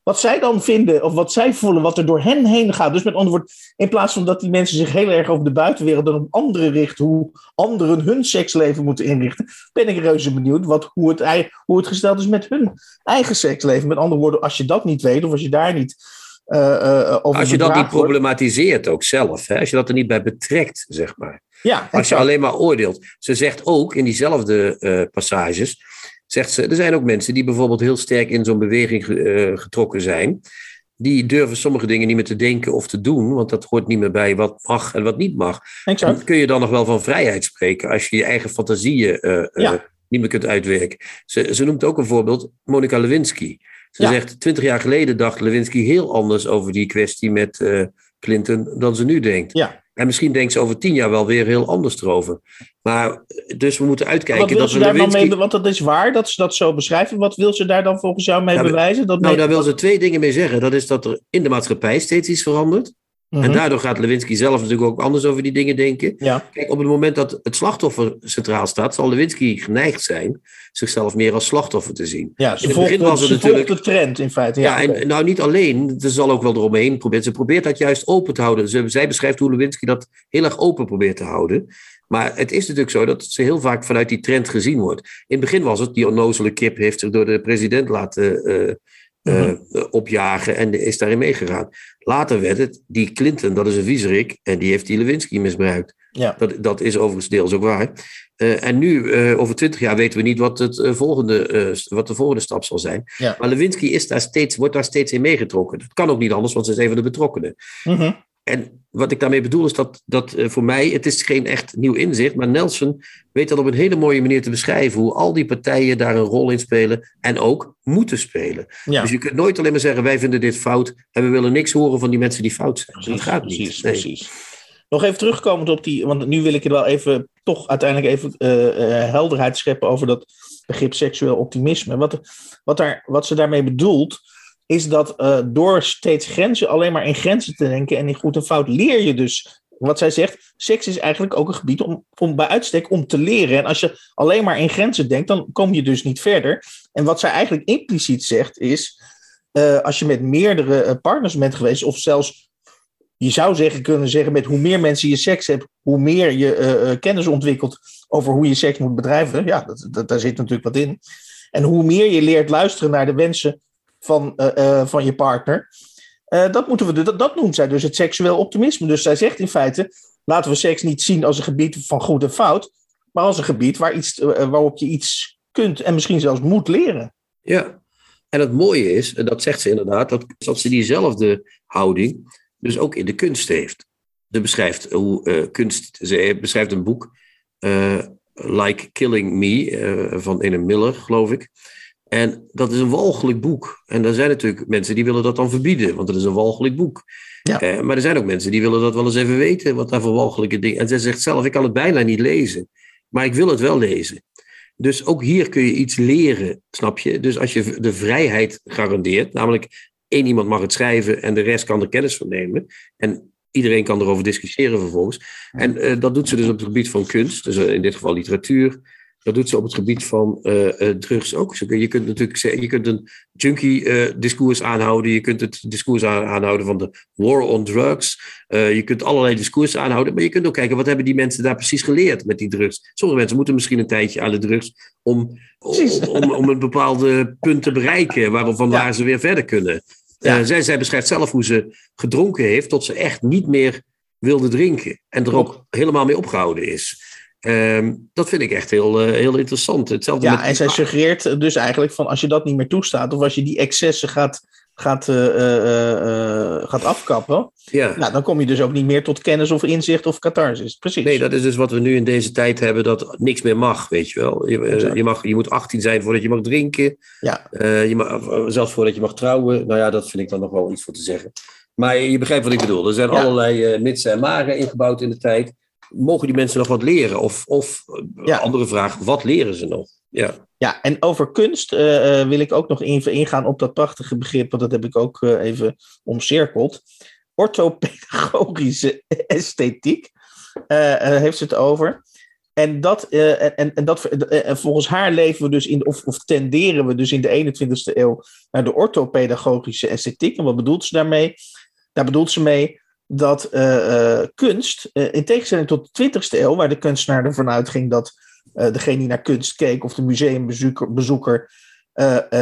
wat zij dan vinden of wat zij voelen, wat er door hen heen gaat. Dus met andere woorden, in plaats van dat die mensen zich heel erg over de buitenwereld en op anderen richten, hoe anderen hun seksleven moeten inrichten, ben ik reuze benieuwd wat, hoe, het, hoe het gesteld is met hun eigen seksleven. Met andere woorden, als je dat niet weet of als je daar niet eh, over Als je dat niet wordt- problematiseert ook zelf, hè? als je dat er niet bij betrekt, zeg maar. Ja, Als je alleen maar oordeelt. Ze zegt ook in diezelfde passages, zegt ze, er zijn ook mensen die bijvoorbeeld heel sterk in zo'n beweging eh, getrokken zijn. Die durven sommige dingen niet meer te denken of te doen, want dat hoort niet meer bij wat mag en wat niet mag. exact. Dan kun je dan nog wel van vrijheid spreken als je je eigen fantasieën eh, eh, niet meer kunt uitwerken. Ze, ze noemt ook een voorbeeld Monica Lewinsky. Ze Ja. zegt, twintig jaar geleden dacht Lewinsky heel anders over die kwestie met eh, Clinton dan ze nu denkt. Ja. En misschien denkt ze over tien jaar wel weer heel anders erover. Maar dus we moeten uitkijken Wat wil dat ze daar dan Lewinsky... mee, want dat is waar dat ze dat zo beschrijven. Wat wil ze daar dan volgens jou mee bewijzen? Dat Nou, mee- daar wil ze twee dingen mee zeggen. Dat is dat er in de maatschappij steeds iets verandert. Mhm. En daardoor gaat Lewinsky zelf natuurlijk ook anders over die dingen denken. Ja, Kijk, op het moment dat het slachtoffer centraal staat, zal Lewinsky geneigd zijn zichzelf meer als slachtoffer te zien. ja ze het begin was het natuurlijk- de trend in feite. Ja, Ja, en nou niet alleen, ze zal ook wel eromheen proberen. Ze probeert dat juist open te houden. Ze, zij beschrijft hoe Lewinsky dat heel erg open probeert te houden. Maar het is natuurlijk zo dat ze heel vaak vanuit die trend gezien wordt. In het begin was het, die onnozele kip heeft zich door de president laten eh, eh, opjagen en is daarin meegegaan. Later werd het, die Clinton, dat is een viezerik, en die heeft die Lewinsky misbruikt. ja. Dat, dat is overigens deels ook waar. Eh, en nu, eh, over twintig jaar, weten we niet wat, het, eh, volgende, wat de volgende stap zal zijn. Ja. Maar Lewinsky is daar steeds, wordt daar steeds in meegetrokken. Dat kan ook niet anders, want ze is een van de betrokkenen. Mhm. En wat ik daarmee bedoel is dat, dat eh, voor mij, het is geen echt nieuw inzicht, maar Nelson weet dat op een hele mooie manier te beschrijven hoe al die partijen daar een rol in spelen en ook moeten spelen. ja. Dus je kunt nooit alleen maar zeggen, wij vinden dit fout en we willen niks horen van die mensen die fout zijn. dat gaat niet. Precies, Nee. precies. Nog even terugkomend op die, want nu wil ik er wel even, toch uiteindelijk even eh, eh, helderheid scheppen over dat begrip seksueel optimisme. Wat, wat, daar, wat ze daarmee bedoelt, is dat eh, door steeds grenzen, alleen maar in grenzen te denken en in goed en fout, leer je dus. Wat zij zegt, seks is eigenlijk ook een gebied om, om bij uitstek om te leren. En als je alleen maar in grenzen denkt, dan kom je dus niet verder. En wat zij eigenlijk impliciet zegt is, eh, als je met meerdere eh, partners bent geweest, of zelfs je zou zeggen, kunnen zeggen, met hoe meer mensen je seks hebt, hoe meer je kennis ontwikkelt over hoe je seks moet bedrijven. Ja, dat, daar zit natuurlijk wat in. En hoe meer je leert luisteren naar de wensen van, eh, eh, van je partner. eh, dat, moeten we, dat, dat noemt zij dus het seksueel optimisme. Dus zij zegt in feite, laten we seks niet zien als een gebied van goed en fout, maar als een gebied waar iets, waarop je iets kunt en misschien zelfs moet leren. Ja, en het mooie is, dat zegt ze inderdaad, dat, dat ze diezelfde houding dus ook in de kunst heeft. Ze beschrijft hoe kunst, ze beschrijft een boek, Like Killing Me, van Ene Miller, geloof ik. En dat is een walgelijk boek. En er zijn natuurlijk mensen die willen dat dan verbieden, want het is een walgelijk boek. Ja. Eh, maar er zijn ook mensen die willen dat wel eens even weten, wat daar voor walgelijke dingen... En zij zegt zelf, ik kan het bijna niet lezen, maar ik wil het wel lezen. Dus ook hier kun je iets leren, snap je? Dus als je de vrijheid garandeert, namelijk één iemand mag het schrijven en de rest kan er kennis van nemen. En iedereen kan erover discussiëren vervolgens. En eh, dat doet ze dus op het gebied van kunst, dus eh, in dit geval literatuur. Dat doet ze op het gebied van eh, eh, drugs ook. Je kunt natuurlijk zeggen, je kunt een junkie-discours aanhouden. Je kunt het discours aan- aanhouden van de war on drugs. Eh, je kunt allerlei discoursen aanhouden. Maar je kunt ook kijken, wat hebben die mensen daar precies geleerd met die drugs? Sommige mensen moeten misschien een tijdje aan de drugs om, om, om, om een bepaalde punt te bereiken. Waarop, van Ja. waar ze weer verder kunnen. Ja. Eh, zij, zij beschrijft zelf hoe ze gedronken heeft tot ze echt niet meer wilde drinken. En er ook helemaal mee opgehouden is. Ehm, dat vind ik echt heel, eh, heel interessant. Hetzelfde Ja, met en zij suggereert dus eigenlijk van als je dat niet meer toestaat, of als je die excessen gaat, gaat, eh, eh, gaat afkappen, ja. nou, dan kom je dus ook niet meer tot kennis of inzicht of catharsis. Precies. Nee, dat is dus wat we nu in deze tijd hebben, dat niks meer mag, weet je wel. Je, mag, je moet 18 zijn voordat je mag drinken. Ja. Je mag, zelfs voordat je mag trouwen. Nou ja, dat vind ik dan nog wel iets voor te zeggen. Maar je begrijpt wat ik bedoel. Er zijn Ja. allerlei mitsen en maren ingebouwd in de tijd. Mogen die mensen nog wat leren? Of, of eh, Ja. andere vraag, wat leren ze nog? Ja, Ja, en over kunst eh, eh, wil ik ook nog even ingaan op dat prachtige begrip, want dat heb ik ook even omcirkeld. Orthopedagogische esthetiek heeft ze het over. En, dat, en- en, dat, en volgens haar leven we dus in, of, of tenderen we dus in de 21ste eeuw naar de orthopedagogische esthetiek. En wat bedoelt ze daarmee? Daar bedoelt ze mee dat eh, eh, kunst, eh, in tegenstelling tot de 20ste eeuw, waar de kunstenaar ervan uitging dat eh, degene die naar kunst keek of de museumbezoeker bezoeker,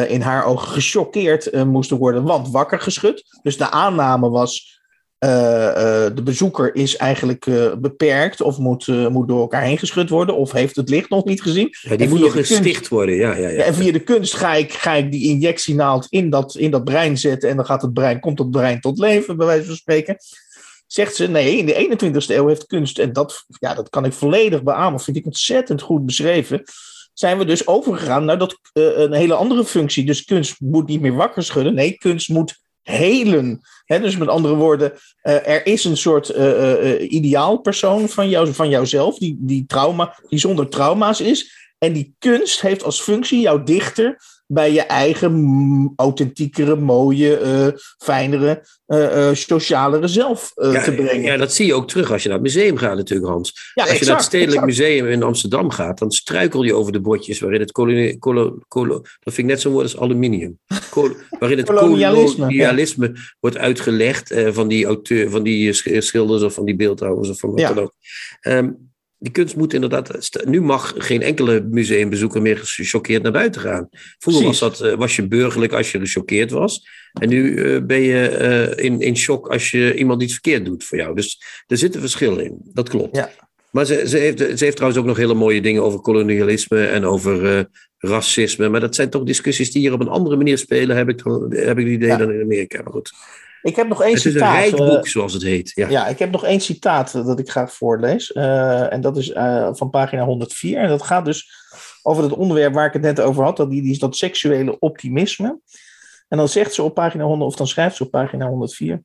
in haar ogen gechoqueerd moesten worden, want wakker geschud. Dus de aanname was, de bezoeker is eigenlijk beperkt of moet, moet door elkaar heen geschud worden of heeft het licht nog niet gezien. ja die moet nog kunst- gesticht worden. Ja, ja, ja. Ja, en via de kunst ga ik, ga ik die injectienaald in dat, in dat brein zetten. En dan gaat het brein, komt het brein tot leven, bij wijze van spreken. Zegt ze, nee, in de 21ste eeuw heeft kunst, en dat, ja, dat kan ik volledig beamen, vind ik ontzettend goed beschreven. Zijn we dus overgegaan naar dat, eh, een hele andere functie. Dus kunst moet niet meer wakker schudden. Nee, kunst moet helen. Hè, dus met andere woorden, eh, er is een soort eh, eh, ideaalpersoon van, jou, van jouzelf, die, die, trauma, die zonder trauma's is. En die kunst heeft als functie jou dichter bij je eigen authentiekere, mooie, eh, fijnere, uh, socialere zelf ja, te brengen. Ja, dat zie je ook terug als je naar het museum gaat natuurlijk, Hans. Ja, als je naar het Stedelijk exact. Museum in Amsterdam gaat, dan struikel je over de bordjes waarin het dat vind ik net zo'n woord als aluminium, waarin het kolonialisme, kolonialisme ja. wordt uitgelegd van die auteur, van die schilders of van die beeldhouwers of van wat dan ook. Um, die kunst moet inderdaad. Nu mag geen enkele museumbezoeker meer gechoqueerd naar buiten gaan. Vroeger was, dat, uh, was je burgerlijk als je gechoqueerd was. En nu uh, ben je uh, in, in shock als je iemand iets verkeerd doet voor jou. Dus er zit een verschil in. Dat klopt. Ja. Maar ze, ze, heeft, ze heeft trouwens ook nog hele mooie dingen over kolonialisme en over racisme. Maar dat zijn toch discussies die hier op een andere manier spelen, heb ik, heb ik het idee, ja. dan in Amerika. Maar goed. Ik heb nog één citaat. Het is een boek, zoals het heet. Ja. ja, ik heb nog één citaat dat ik graag voorlees. Uh, en dat is uh, van pagina 104. En dat gaat dus over het onderwerp waar ik het net over had. Dat, die, die is dat seksuele optimisme. En dan zegt ze op pagina 100, of dan schrijft ze op pagina 104.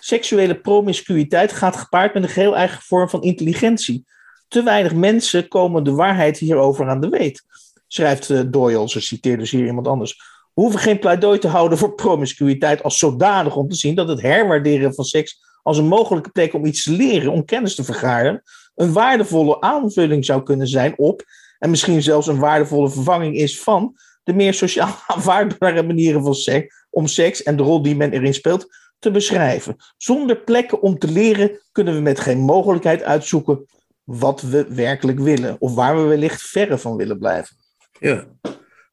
Seksuele promiscuïteit gaat gepaard met een geheel eigen vorm van intelligentie. Te weinig mensen komen de waarheid hierover aan de weet. Schrijft uh, Doyle, ze citeert dus hier iemand anders. We hoeven geen pleidooi te houden voor promiscuïteit als zodanig om te zien dat het herwaarderen van seks als een mogelijke plek om iets te leren, om kennis te vergaren, een waardevolle aanvulling zou kunnen zijn op, en misschien zelfs een waardevolle vervanging is van, de meer sociaal aanvaardbare manieren van seks, om seks en de rol die men erin speelt te beschrijven. Zonder plekken om te leren kunnen we met geen mogelijkheid uitzoeken wat we werkelijk willen, of waar we wellicht verre van willen blijven. Ja,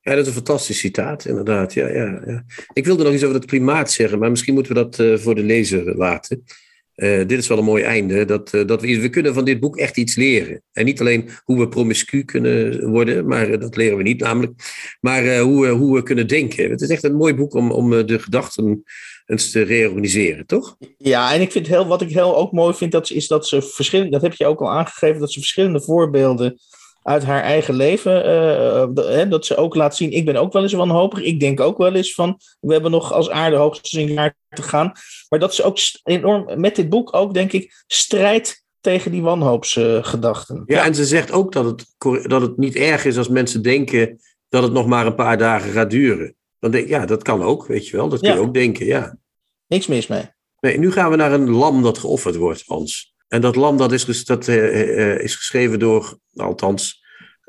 ja, dat is een fantastisch citaat, inderdaad. Ja, ja, ja. Ik wilde nog iets over het klimaat zeggen, maar misschien moeten we dat uh, voor de lezer laten. Uh, dit is wel een mooi einde. Dat, uh, dat we, we kunnen van dit boek echt iets leren. En niet alleen hoe we promiscu kunnen worden, maar dat leren we niet namelijk. Maar hoe, hoe we kunnen denken. Het is echt een mooi boek om, om de gedachten eens te reorganiseren, toch? Ja, en ik vind heel, wat ik heel ook mooi vind, dat, is dat ze verschillende, dat heb je ook al aangegeven, dat ze verschillende voorbeelden uit haar eigen leven. Uh, dat ze ook laat zien, ik ben ook wel eens wanhopig. Ik denk ook wel eens van, we hebben nog als aarde hoogstens een jaar te gaan. Maar dat ze ook enorm, met dit boek ook, denk ik, strijdt tegen die wanhoopsgedachten. ja, en ze zegt ook dat het, dat het niet erg is als mensen denken dat het nog maar een paar dagen gaat duren. Dan denk ik, ja, dat kan ook, weet je wel. Dat kun je ook denken, ja. Niks mis mee. Nee, nu gaan we naar een lam dat geofferd wordt, Hans. En dat lam dat is, dat, uh, is geschreven door, althans,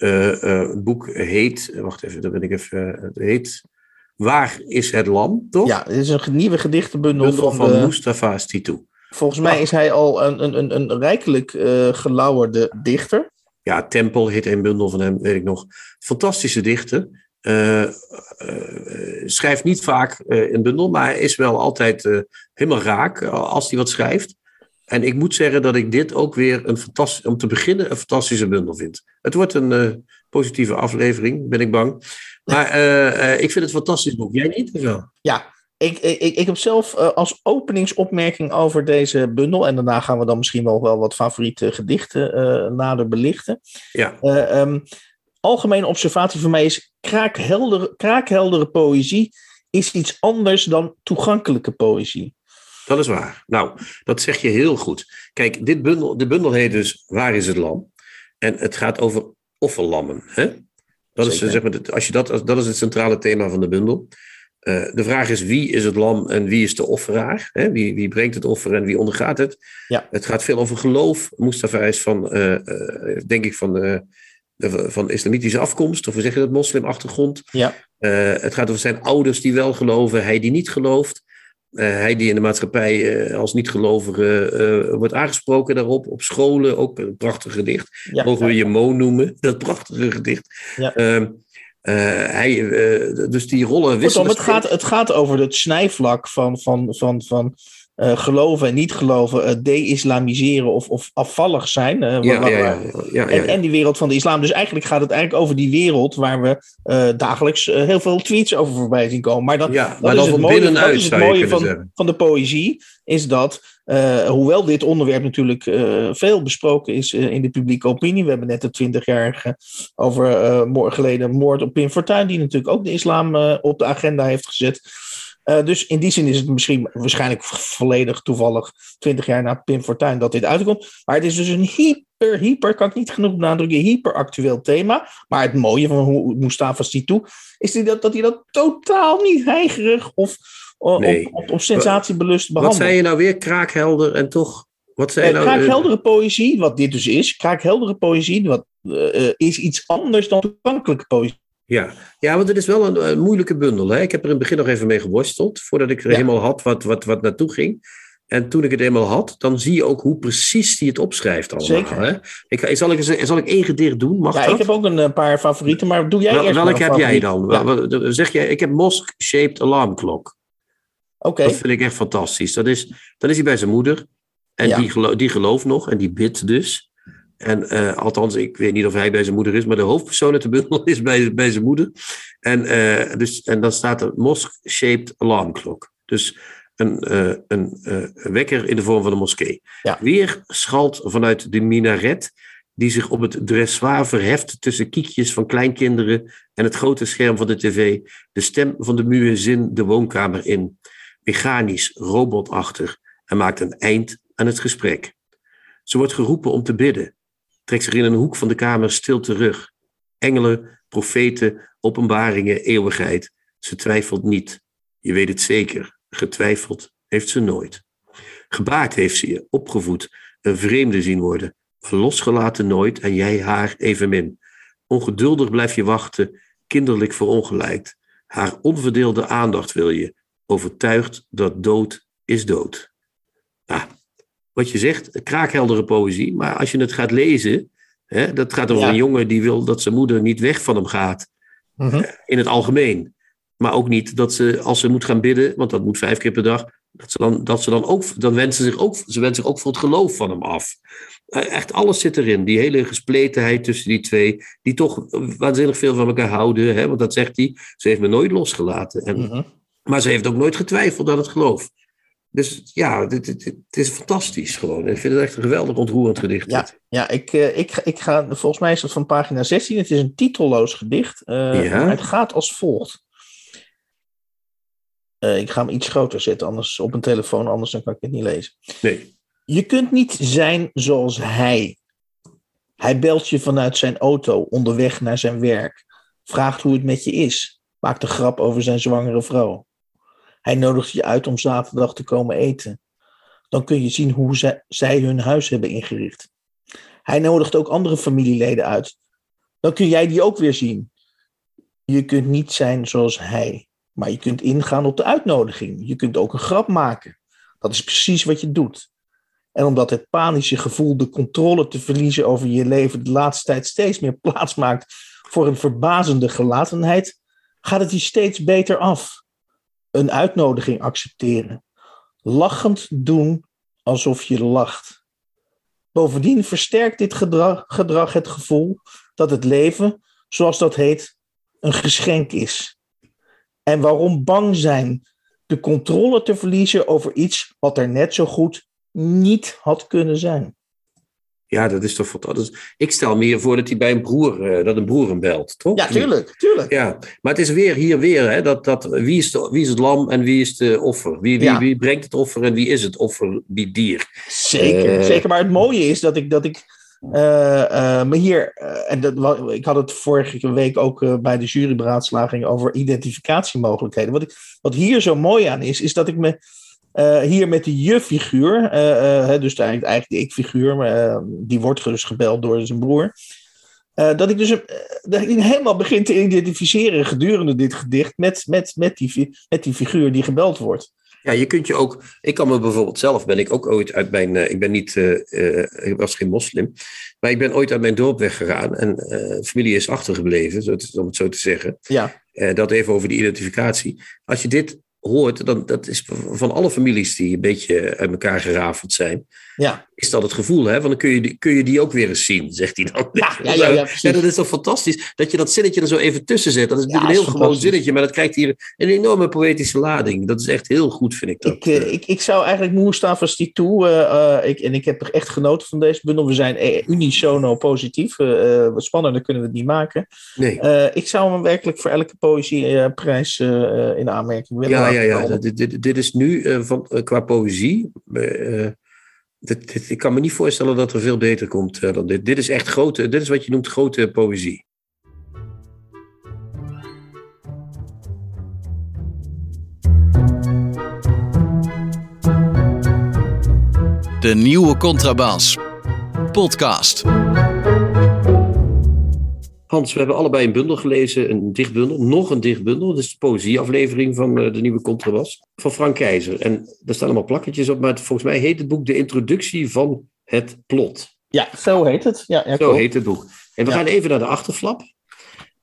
het boek heet, wacht even, dan ben ik even, het heet Waar is het lam, toch? Ja, het is een nieuwe gedichtenbundel Bundel van, van Mustafa Stitu. Volgens mij is hij al een, een, een, een rijkelijk gelauwerde dichter. Ja, Tempel heet een bundel van hem, weet ik nog. Fantastische dichter. Uh, uh, schrijft niet vaak een bundel, maar is wel altijd helemaal raak als hij wat schrijft. En ik moet zeggen dat ik dit ook weer een fantastisch, om te beginnen, een fantastische bundel vind. Het wordt een uh, positieve aflevering, ben ik bang. Maar uh, uh, ik vind het een fantastisch boek. Jij niet? Of wel? Ja, ik, ik, ik heb zelf als openingsopmerking over deze bundel, en daarna gaan we dan misschien wel, wel wat favoriete gedichten nader belichten. Ja. Um, algemene observatie voor mij is: kraakheldere, kraakheldere poëzie is iets anders dan toegankelijke poëzie. Dat is waar. Nou, dat zeg je heel goed. Kijk, dit bundel, de bundel heet dus Waar is het lam? En het gaat over offerlammen. Hè? Dat is, zeg maar, als je dat, dat is het centrale thema van de bundel. Uh, de vraag is wie is het lam en wie is de offeraar? Hè? Wie, wie brengt het offer en wie ondergaat het? Ja. Het gaat veel over geloof. Mustafa is van, uh, uh, denk ik, van, van islamitische afkomst, of we zeggen dat moslimachtergrond. Ja. het gaat over zijn ouders die wel geloven, hij die niet gelooft. Uh, hij die in de maatschappij uh, als niet-gelovige uh, wordt aangesproken daarop. Op scholen ook een prachtig gedicht. Ja, Mogen we je Mo noemen, dat prachtige gedicht. Ja. Ehm, hij, dus die rollen wisselen. het, gaat, het gaat over het snijvlak van, van, van, van uh, geloven en niet geloven, uh, de-islamiseren of, of afvallig zijn. Uh, ja, ja, ja, en, en, die wereld van de islam. Dus eigenlijk gaat het eigenlijk over die wereld waar we dagelijks heel veel tweets over voorbij zien komen. Maar, dat, maar dat, is het mooie, dat is het mooie van, van de poëzie, is dat hoewel dit onderwerp natuurlijk veel besproken is in de publieke opinie. We hebben net de twintigjarige over geleden moord op Pim Fortuyn, die natuurlijk ook de islam op de agenda heeft gezet. Uh, dus in die zin is het misschien waarschijnlijk volledig toevallig 20 jaar na Pim Fortuyn dat dit uitkomt. Maar het is dus een hyper, hyper, kan ik niet genoeg benadrukken, hyper actueel thema. Maar het mooie van Mustafa Situ is die dat, dat hij dat totaal niet heigerig of nee. op, op, op sensatiebelust behandelt. Wat zei je nou weer? Kraakhelder en toch wat zei uh, nou? Kraakheldere poëzie, wat dit dus is, kraakheldere poëzie, wat, is iets anders dan toegankelijke poëzie. Ja. ja, want het is wel een, een, moeilijke bundel. Hè? Ik heb er in het begin nog even mee geworsteld, voordat ik er ja. helemaal had wat, wat, wat naartoe ging. En toen ik het eenmaal had, dan zie je ook hoe precies hij het opschrijft allemaal. Zeker. Hè? Ik, zal, ik, zal ik één gedicht doen? Mag ja, dat? ik heb ook een paar favorieten, maar doe jij Wel, eerst Welke heb jij dan? Ja. Zeg jij, ik heb Mosque-shaped Alarm Clock. Oké. Okay. Dat vind ik echt fantastisch. Dat is, dan is hij bij zijn moeder. En ja. die, gelo die gelooft nog en die bidt dus. En uh, althans, ik weet niet of hij bij zijn moeder is, maar de hoofdpersoon uit de bundel is bij, bij zijn moeder. En, uh, dus, en dan staat er mosque-shaped alarm clock. Dus een, uh, een wekker in de vorm van een moskee. Ja. Weer schalt vanuit de minaret, die zich op het dressoir verheft tussen kiekjes van kleinkinderen en het grote scherm van de tv, de stem van de muezzin de woonkamer in. Mechanisch, robotachtig, en maakt een eind aan het gesprek. Ze wordt geroepen om te bidden, trekt zich in een hoek van de kamer stil terug. Engelen, profeten, openbaringen, eeuwigheid. Ze twijfelt niet. Je weet het zeker. Getwijfeld heeft ze nooit. Gebaard heeft ze je, opgevoed, een vreemde zien worden, losgelaten nooit en jij haar evenmin. Ongeduldig blijf je wachten, kinderlijk verongelijkt. Haar onverdeelde aandacht wil je, overtuigd dat dood is dood. Ah, wat je zegt, kraakheldere poëzie. Maar als je het gaat lezen, hè, dat gaat over Ja. een jongen die wil dat zijn moeder niet weg van hem gaat. Mhm. In het algemeen. Maar ook niet dat ze, als ze moet gaan bidden, want dat moet vijf keer per dag, dat ze dan, dat ze dan ook, dan wensen ze zich ook, ze wensen zich ook voor het geloof van hem af. Eh, Echt alles zit erin. Die hele gespletenheid tussen die twee, die toch waanzinnig veel van elkaar houden. Hè? Want dat zegt hij, ze heeft me nooit losgelaten. En, Mhm. maar ze heeft ook nooit getwijfeld aan het geloof. Dus ja, dit, dit- dit- het is fantastisch gewoon. Ik vind het echt een geweldig ontroerend gedicht. Ja, ja ik, eh, ik, ik ga, volgens mij is dat van pagina 16. Het is een titelloos gedicht. eh, Ja. Het gaat als volgt. Eh, ik ga hem iets groter zetten, anders op een telefoon, anders dan kan ik het niet lezen. Nee. Je kunt niet zijn zoals hij. Hij belt je vanuit zijn auto onderweg naar zijn werk. Vraagt hoe het met je is. Maakt een grap over zijn zwangere vrouw. Hij nodigt je uit om zaterdag te komen eten. Dan kun je zien hoe zij, zij hun huis hebben ingericht. Hij nodigt ook andere familieleden uit. Dan kun jij die ook weer zien. Je kunt niet zijn zoals hij. Maar je kunt ingaan op de uitnodiging. Je kunt ook een grap maken. Dat is precies wat je doet. En omdat het panische gevoel de controle te verliezen over je leven de laatste tijd steeds meer plaats maakt voor een verbazende gelatenheid, gaat het je steeds beter af. Een uitnodiging accepteren. Lachend doen alsof je lacht. Bovendien versterkt dit gedrag, het gevoel dat het leven, zoals dat heet, een geschenk is. En waarom bang zijn de controle te verliezen over iets wat er net zo goed niet had kunnen zijn. Ja, dat is toch fantastisch. Ik stel me hier voor dat hij bij een broer, eh, dat een broer hem belt, toch? Ja, tuurlijk, tuurlijk. Ja, maar het is weer hier weer, hè, dat, dat, wie, is de, wie is het lam en wie is de offer? Wie, wie, Ja. wie brengt het offer en wie is het offer, die dier? Zeker, Eh. zeker. Maar het mooie is dat ik, dat ik eh, me hier, en dat, ik had het vorige week ook bij de juryberaadslaging over identificatiemogelijkheden. Wat, ik, wat hier zo mooi aan is, is dat ik me eh, hier met de je-figuur, eh, eh, dus eigenlijk, eigenlijk de ik-figuur, maar, die wordt dus gebeld door zijn broer. dat ik dus dat ik helemaal begin te identificeren gedurende dit gedicht met, met, met, die, met die figuur die gebeld wordt. Ja, je kunt je ook. Ik kan me bijvoorbeeld zelf ben ik ook ooit uit mijn. ik ben niet. ik was geen moslim. Maar ik ben ooit uit mijn dorp weggegaan. En familie is achtergebleven, om het zo te zeggen. Ja, dat even over die identificatie. Als je dit hoort, dan dat is van alle families die een beetje uit elkaar gerafeld zijn. ja. Is dat het gevoel, hè? Want dan kun je, die, kun je die ook weer eens zien, zegt hij dan. Ja, ja, ja, ja, precies. dat is toch fantastisch dat je dat zinnetje er zo even tussen zet. Dat is natuurlijk een heel gewoon zinnetje, maar dat krijgt hier een enorme poëtische lading. Dat is echt heel goed, vind ik dat. Ik, eh, ik, ik zou eigenlijk Mustafa Stitou, eh eh, ik, en ik heb er echt genoten van deze bundel. We zijn eh, unisono positief. eh eh, spannender kunnen we het niet maken. nee. Eh, ik zou hem werkelijk voor elke poëzieprijs eh, in aanmerking willen Ja, ja, ja. Dit, dit, dit is nu uh, van, uh, qua poëzie. Uh, dit, dit, ik kan me niet voorstellen dat er veel beter komt dan dit. Dit is echt grote, dit is wat je noemt grote poëzie. De nieuwe contrabas. Podcast. Hans, we hebben allebei een bundel gelezen, een dichtbundel, nog een dichtbundel. Dat is de poëzieaflevering van de nieuwe contrabas van Frank Keizer. En daar staan allemaal plakketjes op, maar volgens mij heet het boek De Introductie van het Plot. Ja, zo heet het. Ja, ja, zo heet het boek. En we gaan even naar de achterflap.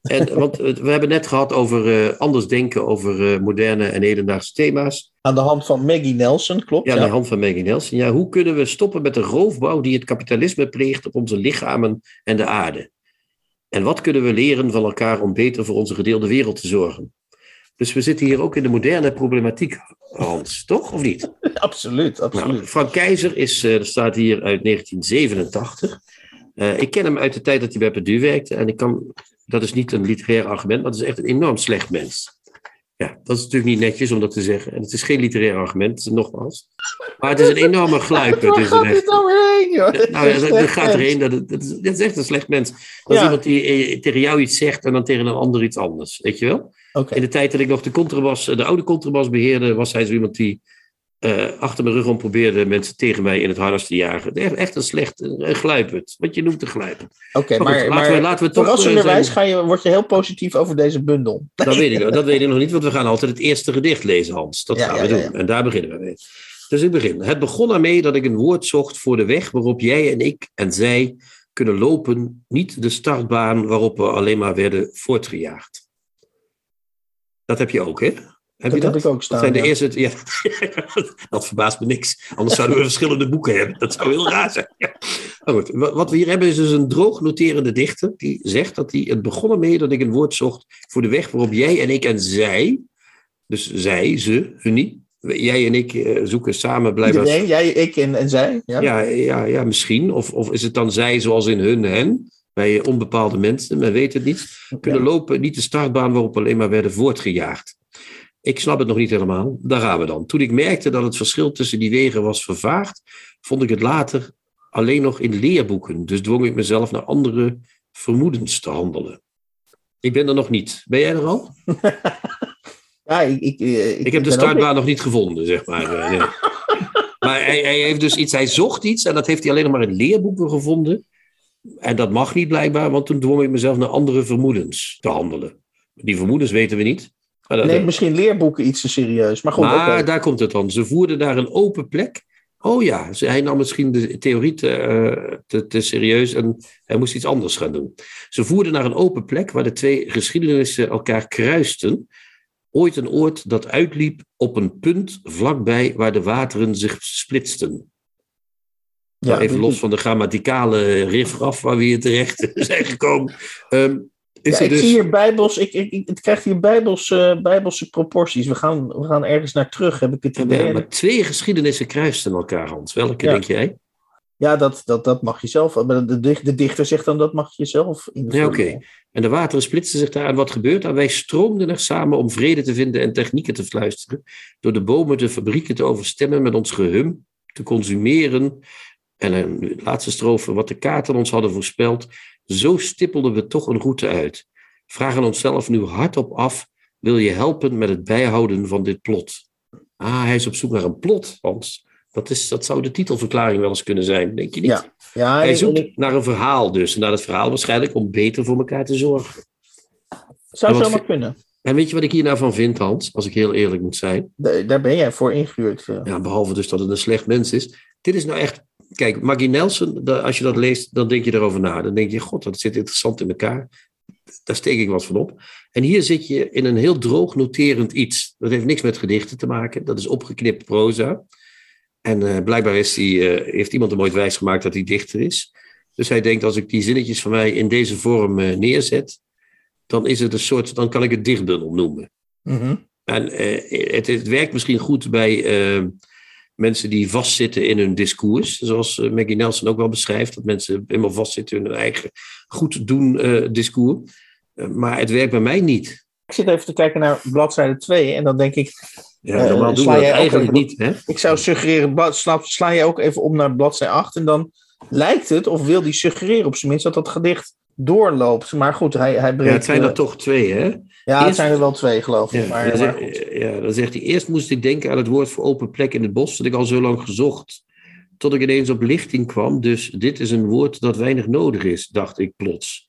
En, want we hebben net gehad over uh, anders denken over uh, moderne en hedendaagse thema's. Aan de hand van Maggie Nelson, klopt. Ja, aan de hand van Maggie Nelson. Ja, hoe kunnen we stoppen met de roofbouw die het kapitalisme pleegt op onze lichamen en de aarde? En wat kunnen we leren van elkaar om beter voor onze gedeelde wereld te zorgen? Dus we zitten hier ook in de moderne problematiek, Hans, toch? Of niet? absoluut, absoluut. Nou, Frank Keizer is, uh, staat hier uit 1987. Uh, ik ken hem uit de tijd dat hij bij Perdue werkte. En ik kan, dat is niet een literair argument, maar dat is echt een enorm slecht mens. Ja, dat is natuurlijk niet netjes om dat te zeggen. En het is geen literair argument, nogmaals. Maar het is een enorme gluiper. Waar gaat dit nou heen, joh? Nou dat, gaat erheen. Dat, dat, is, dat is echt een slecht mens. Dat is iemand die eh, tegen jou iets zegt en dan tegen een ander iets anders. Weet je wel? Okay. In de tijd dat ik nog de, contrabas, de oude contrabas beheerde, was hij zo iemand die uh, achter mijn rug om probeerde mensen tegen mij in het harnas te jagen. Echt een slecht, een gluipert. Wat je noemt een gluipert. Oké, maar, maar, laten we, laten we toch... Verrassenderwijs ga je, word je heel positief over deze bundel. Dat weet, ik, dat weet ik nog niet, want we gaan altijd het eerste gedicht lezen, Hans. Dat ja, gaan we ja, doen. En daar beginnen we mee. Dus ik begin. Het begon ermee dat ik een woord zocht voor de weg waarop jij en ik en zij kunnen lopen, niet de startbaan waarop we alleen maar werden voortgejaagd. Dat heb je ook, hè? Heb dat je dat? heb ik ook staan. Dat, zijn de eerste, ja, dat verbaast me niks. Anders zouden we verschillende boeken hebben. Dat zou heel raar zijn. Ja. Maar goed, wat we hier hebben is dus een droog noterende dichter. Die zegt dat hij het begonnen mee dat ik een woord zocht voor de weg waarop jij en ik en zij. Dus zij, ze, hun niet. Jij en ik uh, zoeken samen blijven. Iedereen, jij, ik en, en zij. Ja, ja, ja, ja misschien. Of, of is het dan zij zoals in hun, hen? Bij onbepaalde mensen, men weet het niet. Kunnen lopen, niet de startbaan waarop alleen maar werden voortgejaagd. Ik snap het nog niet helemaal. Daar gaan we dan. Toen ik merkte dat het verschil tussen die wegen was vervaagd, vond ik het later alleen nog in leerboeken. Dus dwong ik mezelf naar andere vermoedens te handelen. Ik ben er nog niet. Ben jij er al? ja, ik, ik, ik, ik heb de startbaan nog niet gevonden, zeg maar. Eh, maar hij, hij, heeft dus iets, hij zocht iets en dat heeft hij alleen nog maar in leerboeken gevonden. En dat mag niet blijkbaar, want toen dwong ik mezelf naar andere vermoedens te handelen. Die vermoedens weten we niet. Maar nee, misschien leerboeken iets te serieus. Maar, goed, maar okay. daar komt het dan. Ze voerden naar een open plek. Oh ja, hij nam misschien de theorie te, uh, te, te, serieus en hij moest iets anders gaan doen. Ze voerden naar een open plek waar de twee geschiedenissen elkaar kruisten. Ooit een oord dat uitliep op een punt vlakbij waar de wateren zich splitsten. Ja, nou, even los van de grammaticale riffraf waar we hier terecht zijn gekomen. Um, ja, ik dus... zie hier bijbels, ik, ik, het krijgt hier bijbels, uh, bijbelse proporties. We gaan, we gaan ergens naar terug, heb ik het idee. Ja, maar twee geschiedenissen kruisten elkaar, Hans. Welke ja. denk jij? Ja, dat, dat, dat mag je zelf. Maar de, de dichter zegt dan dat mag je zelf Ja, oké. Okay. En de wateren splitsten zich daar. En wat gebeurt er? Wij stroomden er samen om vrede te vinden en technieken te fluisteren. Door de bomen de fabrieken te overstemmen met ons gehum, te consumeren. En een laatste strofe, wat de kaarten ons hadden voorspeld. Zo stippelden we toch een route uit. Vragen onszelf nu hardop af: wil je helpen met het bijhouden van dit plot? Ah, hij is op zoek naar een plot, Hans. Dat, is, dat zou de titelverklaring wel eens kunnen zijn, denk je niet? Ja. Ja, hij zoekt ik... naar een verhaal dus. Naar het verhaal waarschijnlijk om beter voor elkaar te zorgen. Zou zomaar kunnen. En weet je wat ik hier nou van vind, Hans? Als ik heel eerlijk moet zijn. Daar ben jij voor ingehuurd. Ja, behalve dus dat het een slecht mens is. Dit is nou echt kijk, Maggie Nelson, als je dat leest, dan denk je erover na. Dan denk je, god, dat zit interessant in elkaar. Daar steek ik wat van op. En hier zit je in een heel droog noterend iets. Dat heeft niks met gedichten te maken. Dat is opgeknipt proza. En uh, blijkbaar is die, uh, heeft iemand hem ooit wijs gemaakt dat hij dichter is. Dus hij denkt, als ik die zinnetjes van mij in deze vorm uh, neerzet, dan is het een soort, dan kan ik het dichtbundel noemen. Mm -hmm. En het, het, werkt misschien goed bij mensen die vastzitten in hun discours. Zoals uh, Maggie Nelson ook wel beschrijft. Dat mensen helemaal vastzitten in hun eigen goed doen uh, discours. Uh, maar het werkt bij mij niet. Ik zit even te kijken naar bladzijde 2 en dan denk ik... Ja, Eh, normaal doen we dat eigenlijk even- niet. Hè? Ik zou suggereren, blad- sla, sla je ook even om naar bladzij 8 en dan lijkt het, of wil die suggereren op zijn minst, dat dat gedicht doorloopt. Maar goed, hij, hij breekt... Ja, het zijn er toch twee, hè? ja, het eerst- zijn er wel twee, geloof ik. Ja, maar, dan, maar ja, dan zegt hij, eerst moest ik denken aan het woord voor open plek in het bos, dat ik al zo lang gezocht, tot ik ineens op lichting kwam. Dus dit is een woord dat weinig nodig is, dacht ik plots.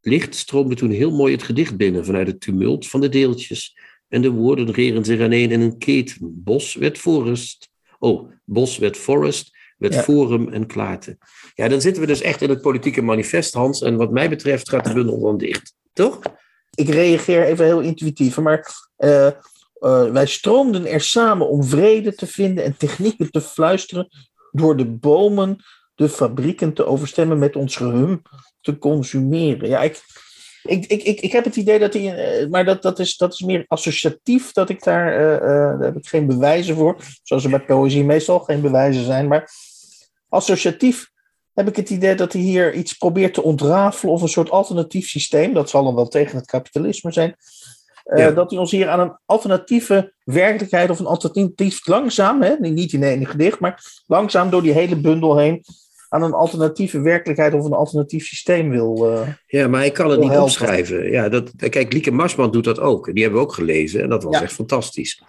Licht stroomde toen heel mooi het gedicht binnen vanuit het tumult van de deeltjes. En de woorden reren zich aaneen in een keten. Bos werd forest. Oh, bos werd forest, werd Ja. forum en klaarte. Ja, dan zitten we dus echt in het politieke manifest, Hans. En wat mij betreft gaat de bundel dan dicht. Toch? ik reageer even heel intuïtief, maar eh, eh, wij stroomden er samen om vrede te vinden en technieken te fluisteren, door de bomen de fabrieken te overstemmen met ons gehum te consumeren. Ja, ik, ik, ik, ik, ik heb het idee dat hij, eh, maar dat, dat, is, dat is meer associatief, dat ik daar, daar heb ik geen bewijzen voor, zoals er bij poëzie meestal geen bewijzen zijn, maar associatief heb ik het idee dat hij hier iets probeert te ontrafelen of een soort alternatief systeem, dat zal dan wel tegen het kapitalisme zijn, eh, dat hij ons hier aan een alternatieve werkelijkheid of een alternatief langzaam, hè, niet in één gedicht, maar langzaam door die hele bundel heen aan een alternatieve werkelijkheid of een alternatief systeem wil. eh, Ja, maar hij kan het niet helpen. opschrijven. Ja, dat, kijk, Lieke Marsman doet dat ook. Die hebben we ook gelezen en dat was Ja. echt fantastisch.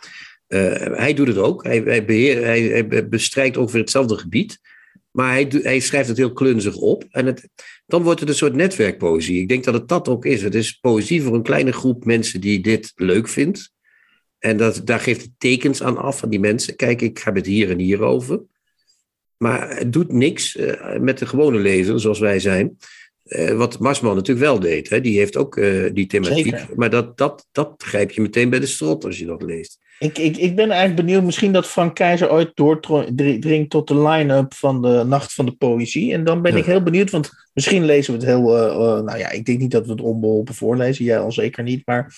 Eh, hij doet het ook. Hij, hij, beheer, hij, hij bestrijkt ongeveer hetzelfde gebied. Maar hij, hij schrijft het heel klunzig op. En het, dan wordt het een soort netwerkpoëzie. Ik denk dat het dat ook is. Het is poëzie voor een kleine groep mensen die dit leuk vindt. En dat, daar geeft het tekens aan af van die mensen. Kijk, ik heb het hier en hier over. Maar het doet niks eh, met de gewone lezer, zoals wij zijn. Eh, wat Marsman natuurlijk wel deed. Hè? Die heeft ook eh, die thematiek. Zeker. Maar dat, dat, dat grijp je meteen bij de strot als je dat leest. Ik, ik, ik ben eigenlijk benieuwd, misschien dat Frank Keizer ooit doordringt tot de line-up van de Nacht van de Poëzie. En dan ben Ja. ik heel benieuwd, want misschien lezen we het heel. eh, eh, nou ja, ik denk niet dat we het onbeholpen voorlezen, jij al zeker niet. Maar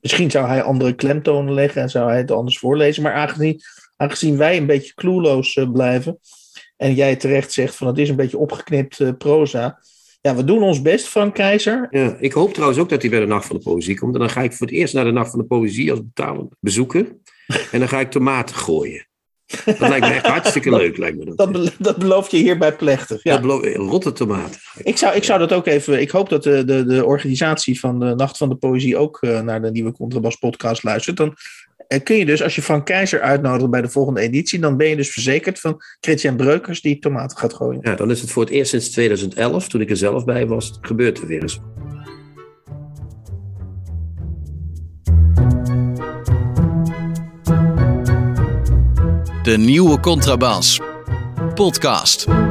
misschien zou hij andere klemtonen leggen en zou hij het anders voorlezen. Maar aangezien, aangezien wij een beetje clueloos eh, blijven. en jij terecht zegt van het is een beetje opgeknipt proza. Ja, we doen ons best, Frank Keizer. Ja, ik hoop trouwens ook dat hij bij de Nacht van de Poëzie komt. En dan ga ik voor het eerst naar de Nacht van de Poëzie als betalend bezoeker. En dan ga ik tomaten gooien. Dat lijkt me echt hartstikke leuk, lijkt me dat. Dat, be- dat beloof je hierbij plechtig. Ja. Dat beloof- rotte tomaten. Ik zou, ik zou dat ook even. Ik hoop dat de, de, de organisatie van de Nacht van de Poëzie ook eh, naar de nieuwe Contrabas podcast luistert. Dan eh, kun je dus, als je Frank Keizer uitnodigt bij de volgende editie, dan ben je dus verzekerd van Christian Breukers die tomaten gaat gooien. Ja, dan is het voor het eerst sinds 2011, toen ik er zelf bij was, gebeurt er weer eens. De nieuwe Contrabas. Podcast.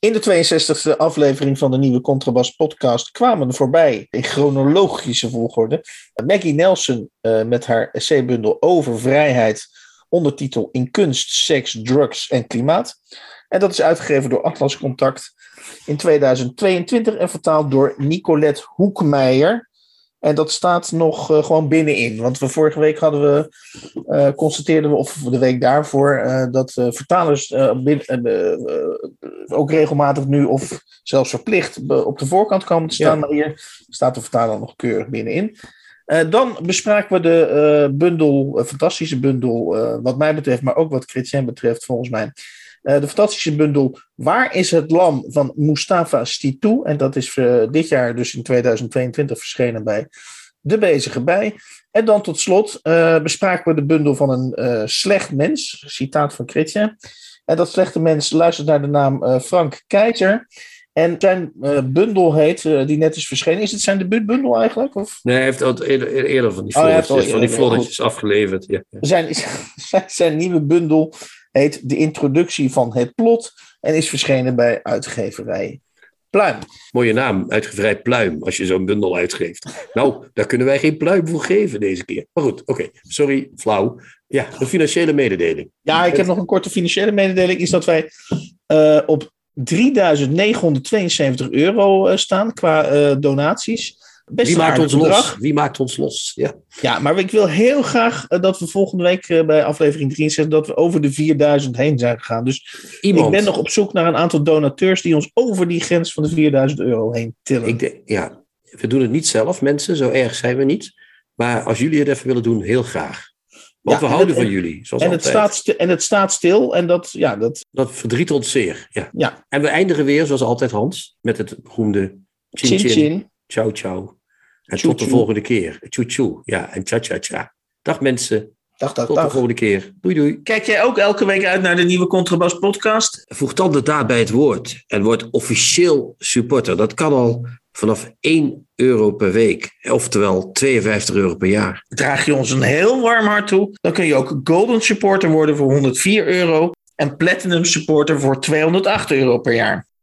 In de 62e aflevering van de nieuwe Contrabas podcast kwamen voorbij in chronologische volgorde Maggie Nelson eh, met haar essaybundel over vrijheid, ondertitel In kunst, seks, drugs en klimaat. En dat is uitgegeven door Atlas Contact in 2022 en vertaald door Nicolette Hoekmeijer. En dat staat nog eh, gewoon binnenin. Want we vorige week hadden we, eh, constateerden we, of de week daarvoor, eh, dat vertalers bin- ook regelmatig nu of zelfs verplicht op de voorkant komen te staan. Ja. Maar hier staat de vertaler nog keurig binnenin. Dan bespraken we de bundel, fantastische bundel, wat mij betreft, maar ook wat Chrétien betreft, volgens mij. Eh, de fantastische bundel Waar is het lam van Mustafa Stitou? En dat is eh, dit jaar, dus in 2022, verschenen bij De Bezige Bij. En dan tot slot eh, bespraken we de bundel van een slecht mens, citaat van Chrétien. En dat slechte mens luistert naar de naam Frank Keizer. En zijn bundel heet, die net is verschenen, is het zijn debuutbundel eigenlijk? Of? Nee, hij heeft al eerder, eerder van die Oh, van die afgeleverd. Ja. Zijn, zijn, zijn nieuwe bundel heet De Introductie van het Plot en is verschenen bij uitgeverij Pluim. Mooie naam, uitgevrij pluim, als je zo'n bundel uitgeeft. Nou, daar kunnen wij geen pluim voor geven deze keer. Maar goed, oké, sorry, flauw. Ja, de financiële mededeling. Ja, ik heb nog een korte financiële mededeling. Is dat wij eh, op 3.972 euro eh, staan qua eh, donaties. Best Wie maakt ons bedrag. los? Wie maakt ons los? Ja. Ja, maar ik wil heel graag eh, dat we volgende week eh, bij aflevering 63 dat we over de 4000 heen zijn gegaan. Dus Iemand. ik ben nog op zoek naar een aantal donateurs die ons over die grens van de 4000 euro heen tillen. Ik denk, ja, we doen het niet zelf, mensen. Zo erg zijn we niet. Maar als jullie het even willen doen, heel graag. Want Ja, we en houden het- van jullie, zoals En het, staat sti- en het staat stil. En dat, ja, dat, Dat verdriet ons zeer. Ja. ja, En we eindigen weer, zoals altijd, Hans, met het beroemde chin chin chin, chin. ciao ciao. En Tjoe, tot de tjoe. volgende keer. Tjoe tjoe. Ja, en cha cha cha. Dag mensen, Dag, dag, tot de volgende keer. Doei doei. Kijk jij ook elke week uit naar de nieuwe Contrabas podcast? Voeg dan de daad bij het woord en word officieel supporter. Dat kan al vanaf 1 euro per week, oftewel 52 euro per jaar. Draag je ons een heel warm hart toe, dan kun je ook Golden Supporter worden voor 104 euro en Platinum Supporter voor 208 euro per jaar.